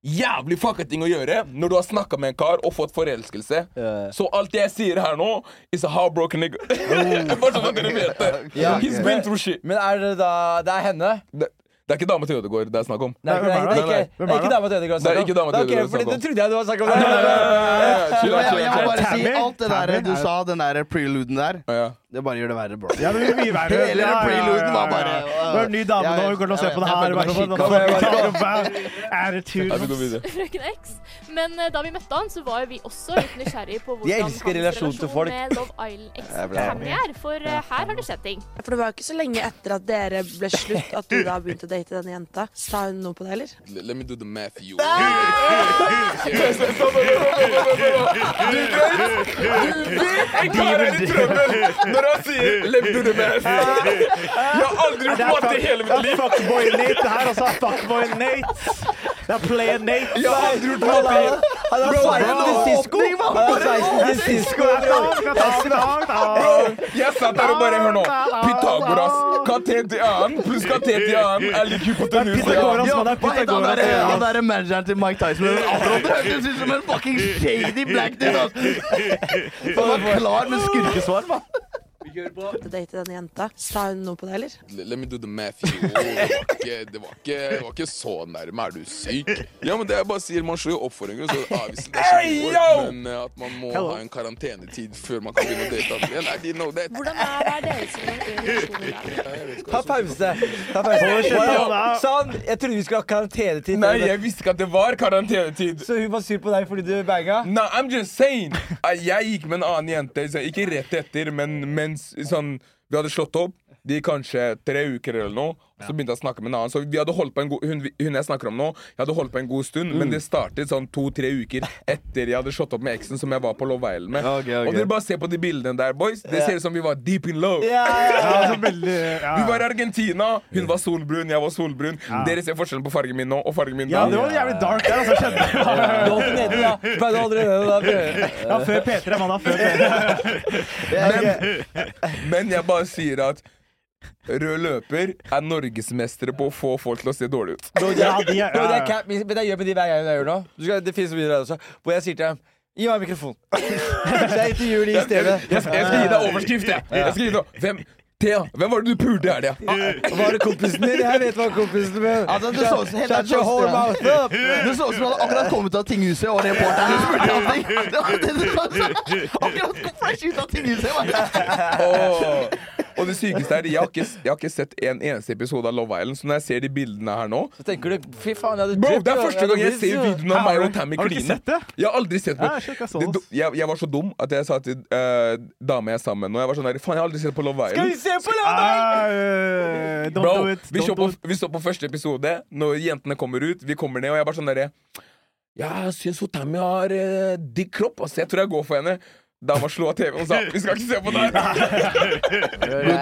Jævlig fucka ting å gjøre når du har snakka med en kar og fått forelskelse. Så alt jeg sier her nå, is a heartbroken nigga. bare sånn at dere vet det. He's been through shit. Men er det da Det er henne? Det, det er ikke dama til Ødegaard det er snakk om. Nei, Hvem er det er det? det er ikke dama til Ødegaard. Det er ikke dama til Ødegaard om. Det trodde jeg du var snakk om. Nei, nei, nei, nei, jeg, må bare si alt det der du er- sa, den der preluden der. Det bare gjør det verre, bro. Ja, det blir mye verre. Hele Ja, ja, ja, preluden var bare. Du er en ny dame nå, hun kommer til å se på det her. følte meg bare sånn, skikka. "What the fuck talk about Attitude. Ja, vi går. Frøken X. Men eh, da vi møtte han, så var vi også litt nysgjerrige på hvordan hans relasjon til folk. med Love Island X-Tammy er. For eh, her har det skjedd ting. For det var jo ikke så lenge etter at dere ble slutt at du da begynte å date denne jenta. Sa hun noe på det, eller? Let me do the math for you. Du vet! er i han sier 'lev du det the. Jeg har aldri gjort matte i hele mitt liv. Fuckboy Nate det her, altså. Fuckboy Nate. Det er player Nate. Jeg har aldri gjort matte i hele Han har sveisen til Sisko! Han har sveisen til Sisko! Bro, jeg satt der og bare Hør nå. Pythagoras. Katet til annen pluss katet til annen er lik hypotenus. Det er han Pythagoras. han der manageren til Mike Tyson? Det hørtes ut som en fucking shady black dude. ass. Han var klar med skurkesvar, mann. Å datet denne jenta. Sa hun noe på det, eller? Let let me do the math Jo. Det var ikke, det var ikke, det var ikke så nærme. Er du syk? Ja, men det jeg bare sier, Man slår jo oppfordringer, så avviser det er ikke noe. Men eh, at man må Hello. ha en karantenetid før man kan begynne å date. andre igjen. I didn't know that. Hvordan er, hva er deres relasjon? Ta pause. Ta pause. Ja. Sånn, jeg trodde vi skulle ha karantenetid. Nei, jeg visste ikke at det var karantenetid. Så hun var sur på deg fordi du banga? Nei, I'm just saying Jeg gikk med en annen jente, ikke rett etter, men mens sånn, vi hadde slått opp. Det gikk kanskje tre uker eller noe, og så begynte jeg å snakke med en annen. Så vi hadde holdt på en god, hun, hun jeg snakker om nå, jeg hadde holdt på en god stund, men det startet sånn to-tre uker etter jeg hadde slått opp med eksen som jeg var på Love Island med. Okay, okay. Og dere bare ser på de bildene der, boys. Det ser ut som vi var deep in love. Yeah. Vi var i Argentina. Hun var solbrun, jeg var solbrun. Dere ser forskjellen på fargen min nå og fargen min ja, det var jævlig dark der, altså. Skjønner ja. Da. Før P3, mann. da, Før P3. Men, men jeg bare sier at Rød løper er norgesmestere på å få folk til å se dårlig ut. Bro, det Ja, er, de er- bro, det er cap, men jeg gjør med de hver gang jeg gjør noe. Det finnes videoer også, hvor jeg sier til dem Gi meg en mikrofon. Så jeg intervjuer de i stedet. jeg, skal- jeg skal gi deg overskrift, jeg. jeg skal gi deg. Hvem, Thea, hvem var det du pulte i helga? Var det kompisen din? Jeg vet hva kompisen min Altså, det så ut som- du hadde akkurat kommet ut av tinghuset, og reporteren spurte om ting. Det var det. Akkurat kom fresh ut av tinghuset. Og det sykeste er, jeg har, ikke, jeg har ikke sett en eneste episode av Love Island, så når jeg ser de bildene her nå Så tenker du Fy faen, jeg hadde Bro, det er første gang jeg ser videoen av meg og Tammy har du ikke sett det? Jeg har aldri sett på det, oss. jeg, jeg var så dum at jeg sa til uh, dama jeg er sammen med nå Jeg var sånn der, faen, jeg har aldri sett på Love Island. Skal vi se på Love Island? Uh, Bro, do it. vi på, vi står på første episode, når jentene kommer ut, vi kommer ned, og jeg bare sånn derre Jeg syns Tammy har uh, digg kropp, altså. Jeg tror jeg går for henne. Dama slo av TV-en og sa vi skal ikke se på det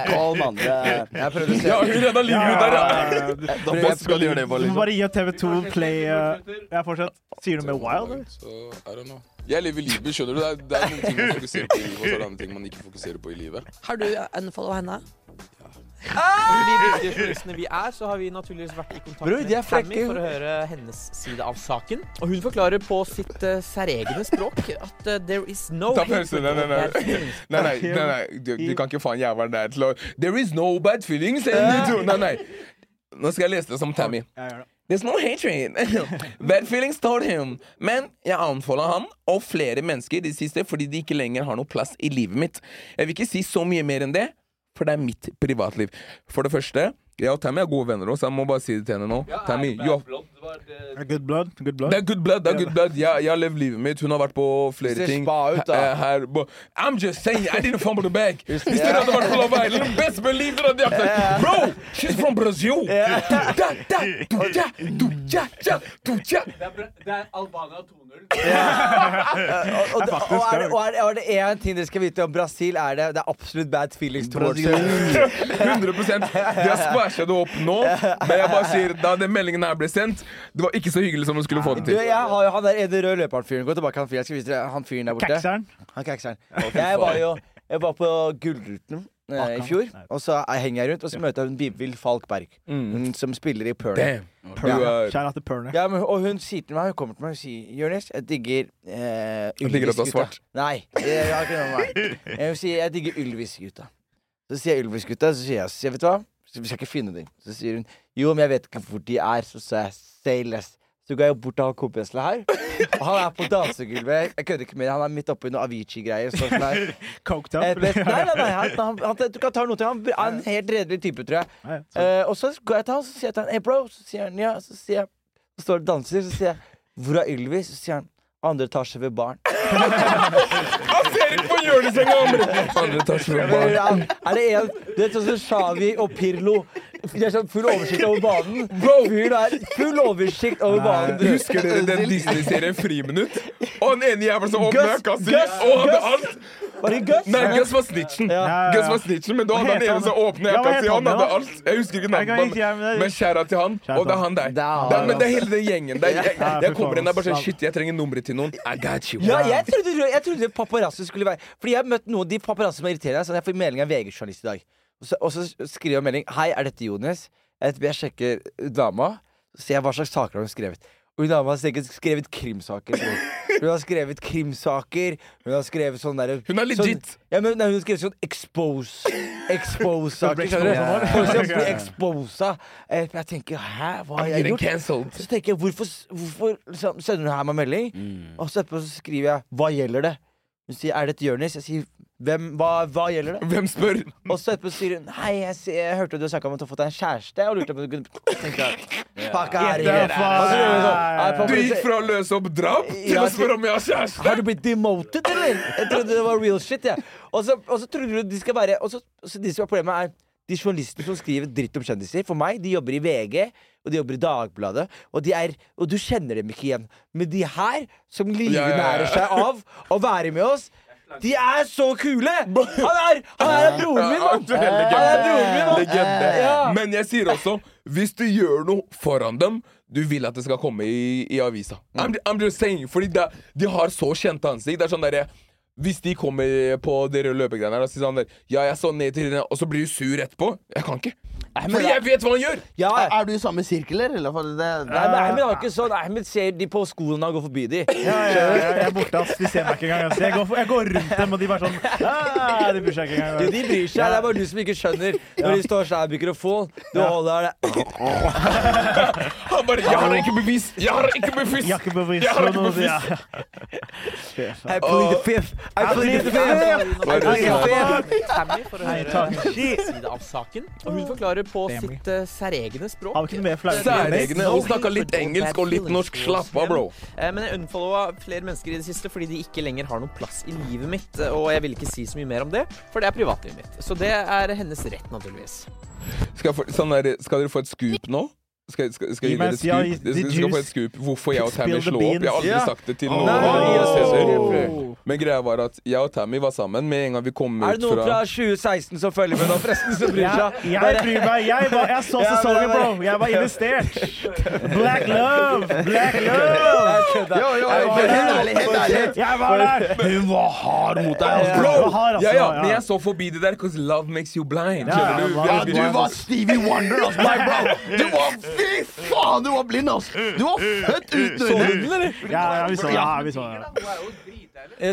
call, mann. Jeg prøvde å se Ja, hun redda livet ut der, ja. Da først skal gjøre det, bare liksom. bare gi TV2 Play uh, Ja, fortsett. Sier du med Wild? eller? Så, I don't know. Jeg lever livet, skjønner du. Det er, det er noen ting man fokuserer på i livet, og så er det andre ting man ikke fokuserer på i livet. Har du unfollow henne? For de dyktige journalistene vi er, så har vi naturligvis vært i kontakt Bro, med Tammy for å høre hennes side av saken. Og hun forklarer på sitt uh, særegne språk at uh, there is no. Nei, nei, nei. Nei, nei, nei, nei. Du, du kan ikke faen jævelen der til å There is no bad feelings. Nei, nei. Nå skal jeg lese det som Tammy. There's no hatred. Bad feelings told him. Men jeg anfalla han og flere mennesker i det siste fordi de ikke lenger har noe plass i livet mitt. Jeg vil ikke si så mye mer enn det, for det er mitt privatliv. For det første, jeg og Tammy er gode venner også, jeg må bare si det til henne nå. Tammy, jo. Good blood. Good blood. det er good blood. det er good blood Jeg, jeg har levd livet mitt. Hun har vært på flere ting. spa ut, da. Her, her, I'm just saying, I didn't fumble the bag. Hvis dere hadde vært på Love Island, best believe it! Bro, she's from Brazil! Du, da, da, du, ja, du, ja, ja, du, ja. Det er Albania 2-0. Og, og, og, og, er det, og er det- er det én ting dere skal vite om Brasil, er det Det er absolutt bad feelings towards you. 100% De har splæsja det opp nå, men jeg bare sier da den meldingen her ble sendt, det var ikke så hyggelig som de skulle få det Du, til. jeg har jo han der ene røde løperen-fyren. Gå tilbake, han fyren. Jeg skal vise dere han fyren der borte. Kakseren. Han kakseren. Jeg var jo jeg var på Gullruten eh, i fjor, og så jeg henger jeg rundt, og så møter jeg hun Bibel Falkberg, hun som spiller i Perner. Damn. Er out to Perner. Ja, men, og hun sier til meg, hun kommer til meg og sier Jonis, jeg digger eh, Hun digger at du er Ylvis-gutta. svart. Nei, jeg har ikke noe med meg. Hun sier jeg digger Ylvis-gutta. Så sier jeg Ylvis-gutta, så sier jeg, så sier jeg vet du hva, så vi skal ikke finne dem. Så sier hun jo, men jeg vet ikke hvor de er. Så sa jeg say less. Så går jeg bort til han kompisen her. Og han er på dansegulvet. Jeg kødder ikke med. Han er midt oppi noe Avicii-greier. Sånn som Coked Eh, up. best- Nei, nei, nei han, han, han, du kan ta noe til han er en helt redelig type, tror jeg. Ja, Eh, og så går jeg til han så sier jeg til han Hey bro, så sier han ja. Så sier jeg Så står det og danser, så sier jeg Hvor er Ylvis? Så sier han andre etasje ved baren. Han ser ikke på hjørnesenga! Andre etasje ved baren. Er det en Du vet sånn som Shawi og Pirlo De er sånn full oversikt over banen. Fyren er full oversikt over banen. Husker dere den Disney-serien Friminutt? Og den ene jævla som åpnet Gus, si og hadde alt! Var det Gus? Nei, Gus var snitchen. Ja. Ja, ja, Gus var snitchen, Men da hadde han ene som hva jakka si. Han han, hadde alt. Jeg husker ikke navnet, men, men skjæra til han. Og det er han der. Det er- men det er hele den gjengen der. Jeg, jeg kommer inn der bare sånn. Shit, jeg trenger nummeret til noen. I got you. Ja, jeg trodde, jeg trodde paparazzo skulle være Fordi jeg har møtt noen de paparazzi som irriterer meg. Så jeg får melding av VG-journalist i dag. Og så, og så skriver jeg melding Hei, er dette Jonis? Jeg, jeg sjekker dama. Så ser jeg hva slags saker hun har skrevet. Og hun dama har sikkert skrevet krimsaker. Hun har skrevet krimsaker. Hun har skrevet sånn derre Hun er legit. Sånn, ja, men nei, hun har skrevet sånn expose Expose-saker. Expose Folk som blir exposa. Eh, Jeg tenker hæ, hva har jeg gjort? Så tenker jeg, hvorfor, hvorfor sender hun her meg melding? Mm. Og så etterpå så skriver jeg 'Hva gjelder det?' Hun sier 'Er det et Jonis?' Jeg sier hvem, hva, 'Hva gjelder det?' Hvem spør? Og så etterpå sier hun 'Hei, jeg, ser- jeg hørte du snakka om at du har fått deg en kjæreste', og lurte på om du kunne tenke deg Fuck gjør hun sånn, «Nei, pappa, Du gikk fra å løse opp drap til Ja, å spørre om jeg har kjæreste? har du blitt demoted, eller? Jeg trodde det var real shit, jeg. Og så, og så trodde du de skal være Og så, så de som er problemet, er de journalistene som skriver dritt om kjendiser, for meg, de jobber i VG, og de jobber i Dagbladet, og de er Og du kjenner dem ikke igjen. Men de her, som livnærer seg av å være med oss de er så kule! Han er, han er broren min, mann! Du er Han er broren min, mann! Legende. Men jeg sier også, hvis du gjør noe foran dem du vil at det skal komme i, i avisa. I'm, I'm just saying, fordi de, de har så kjente ansikt. Det er sånn derre Hvis de kommer på de røde løpegreiene og sier sånn der Ja, jeg så ned til henne, og så blir du sur etterpå. Jeg kan ikke. Fordi jeg vet hva han gjør! Ja, Er, er du i samme sirkel, eller? For det, det, Nei, men Ahmed har ikke sånn. Ahmed ser de på skolen han går forbi de. Ja, ja, ja, jeg er borte, ass. De ser meg ikke engang. ass. Jeg går, jeg går rundt dem, og de bare sånn ah, De bryr seg ikke Du, de bryr seg. Det er bare du som ikke skjønner når de står sånn i mikrofon. Du holder det Han bare 'Jeg har ikke bevis! Jeg har ikke bevis!' Jeg har ikke bevis Jeg har for ikke bevis. I plead the fifth. I plead the fifth. I plead the fifth. Tammy for å høre side av saken. Og hun forklarer på sitt uh, særegne språk. Har vi ikke noe mer flaut? Særegne. Hun snakka litt engelsk og litt norsk. Slapp av, bro. Eh, Men jeg unfollowa flere mennesker i det siste fordi de ikke lenger har noen plass i livet mitt. eh, Og jeg vil ikke si så mye mer om det, for det er privatlivet mitt. Så det er hennes rett, naturligvis. Skal, for, sånn der, skal dere få et scoop nå? Skal, skal, skal jeg gi deg dere et scoop? Dere skal, skal få et scoop hvorfor jeg og Tammy slo opp. Jeg har aldri sagt det til noen. Men greia var at jeg og Tammy var sammen med en gang vi kom Er det noen fra fra 2016 som følger med nå, forresten, som bryr seg? jeg bryr meg. Jeg, var, jeg så sesongen, bro. Jeg var investert. Black love! Black love! Jeg var der! Hun var hard mot deg. altså. Bro! Altså, Ja, ja, ja. men jeg så forbi det der because love makes you blind. Ja, du? var Stevie Wonder, altså. Nei, bro. Du var Fy faen, du var blind, altså. Du var født uten øyne. Ja, ja, vi så det. Ja, vi så det.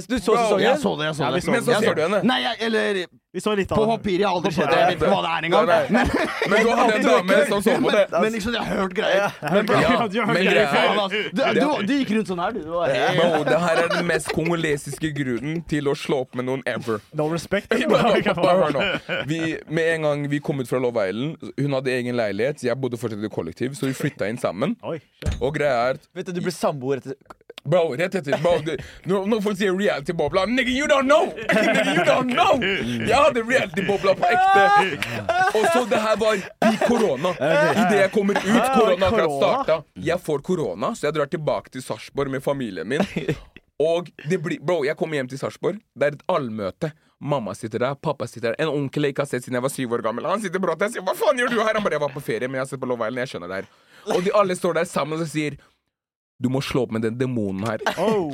Du så sesongen? Jeg så det, jeg så det. Men så ser du henne. Nei, jeg, eller Vi så litt på av det. papiret. Jeg har aldri sett det. Jeg vet ikke hva det er engang. Nei, nei. Men du hadde en dame som så på det. Men, men liksom, jeg har hørt greier. Men, Ja, du men greia det. Faen. Du, du, du gikk rundt sånn her, du. du var helt- Bro, det her er den mest kongolesiske grunnen til å slå opp med noen ever. No respect. Bare hør nå. Vi, med en gang vi kom ut fra Love Island, hun hadde egen leilighet, jeg bodde fortsatt i kollektiv, så vi flytta inn sammen. Og greia er Vet du, du ble samboer etter Bro, etter bro, det, når, når folk sier reality-bobla Nigga, you don't know! Nigga, you don't know! Jeg hadde reality-bobla på ekte. Og så det her var i korona. Idet jeg kommer ut, korona akkurat starta. Jeg får korona, så jeg drar tilbake til Sarpsborg med familien min. Og det blir Bro, jeg kommer hjem til Sarpsborg. Det er et allmøte. Mamma sitter der, pappa sitter der. En onkel jeg ikke har sett siden jeg var syv år gammel. Han sitter brått der og sier 'Hva faen gjør du her?' Han bare 'Jeg var på ferie, men jeg har sett på Love Island'. Jeg skjønner det her. Og de alle står der sammen og sier 'Du må slå opp med den demonen her'. Oh.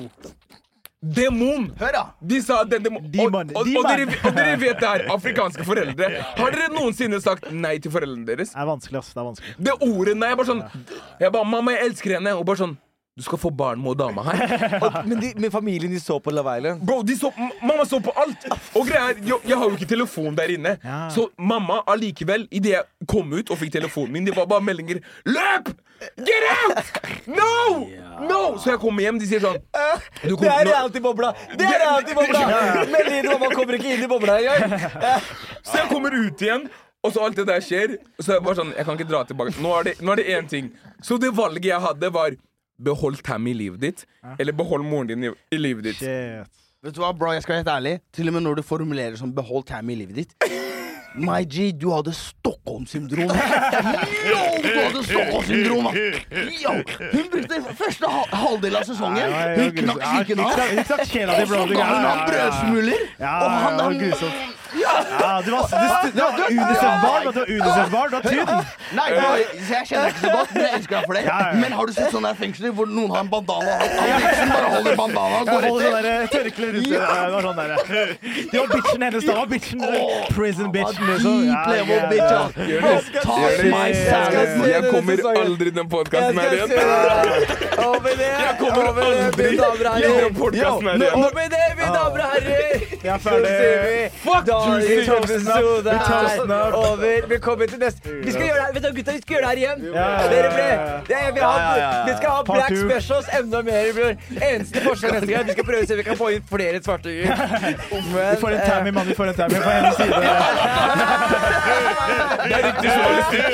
Demon! Hør, da. De sa den demon... Og, og, og, dere, og dere vet det her, afrikanske foreldre. Har dere noensinne sagt nei til foreldrene deres? Det er vanskelig, ass. Det er vanskelig. Det ordet nei, jeg bare sånn Jeg bare 'Mamma, jeg elsker henne'. Og bare sånn Du skal få barn med dama her. Og, men de, med familien de så på Love Island Bro, de så, mamma så på alt! Og greia er, jeg, jeg har jo ikke telefon der inne. Ja. Så mamma allikevel, idet jeg kom ut og fikk telefonen min, det var bare meldinger 'Løp! Get out! No! No!' Så jeg kommer hjem, de sier sånn du Det er reality-bobla! Det er reality-bobla! Til mamma kommer ikke inn i bobla engang. Så jeg kommer ut igjen, og så alt det der skjer. Så jeg bare sånn, jeg kan ikke dra tilbake. Nå er det én ting. Så det valget jeg hadde, var behold Tammy i livet ditt, eller behold moren din i, i livet ditt. Shit. Vet du hva, bro, jeg skal være helt ærlig. Til og med når du formulerer som 'behold Tammy i livet ditt'. My G, du hadde Stockholm-syndrom. Yo, du hadde Stockholm-syndrom! Yo, Hun brukte første ha halvdel av sesongen. Hun knakk psyken av. Hun knakk sjela di, bro. Så ga hun ham brødsmuler. Og han han. Ja, du var, du, du, du var Unicef-barn. Du var Unicef-barn. Du var tynn. Nei, jeg kjenner deg ikke så godt, men jeg elsker deg for det. Men har du sett sånne fengsler hvor noen har en bandana? Han bitchen bare holder bandana og går holder etter. det der tørkle rundt det. Det var sånn. Det var bitchen hennes. Det var bitchen. Prison liksom. Bitch, ta. Jeg, kommer aldri i den podkasten her igjen. Og det, Jeg kommer og aldri og i den podkasten her igjen. Og med det, mine damer og herrer, Jeg er ferdig. Fuck episode Vi tar er snart. over. Velkommen til neste Vi skal gjøre det her, vet du, gutta, vi skal gjøre det her igjen. Dere ble det er, vi, har, vi skal ha Black. Specials enda mer. bror. Eneste forskjell neste gang. Vi skal prøve å se om vi kan få inn flere svartinger. Vi får en Tammy, mann. Vi får en Tammy på hennes side. Det er riktig journalistikk.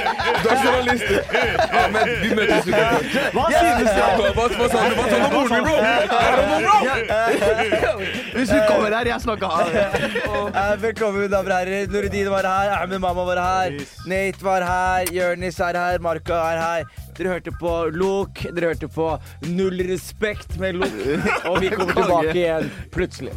Du er journalistikk. Ahmed, vi møtes utenfor. Hva synes du? Hva, sa du? Hva sa du om moren min, bro? Er det noe, bro? Hvis vi kommer her. Jeg snakker Eh, Velkommen, damer og herrer. Nuruddin var her, Ahmed Mamma var her, Nate var her, Jørnis er her, Marka er her. Dere hørte på Lok, dere hørte på Null respekt med Lok, og vi kommer tilbake igjen plutselig.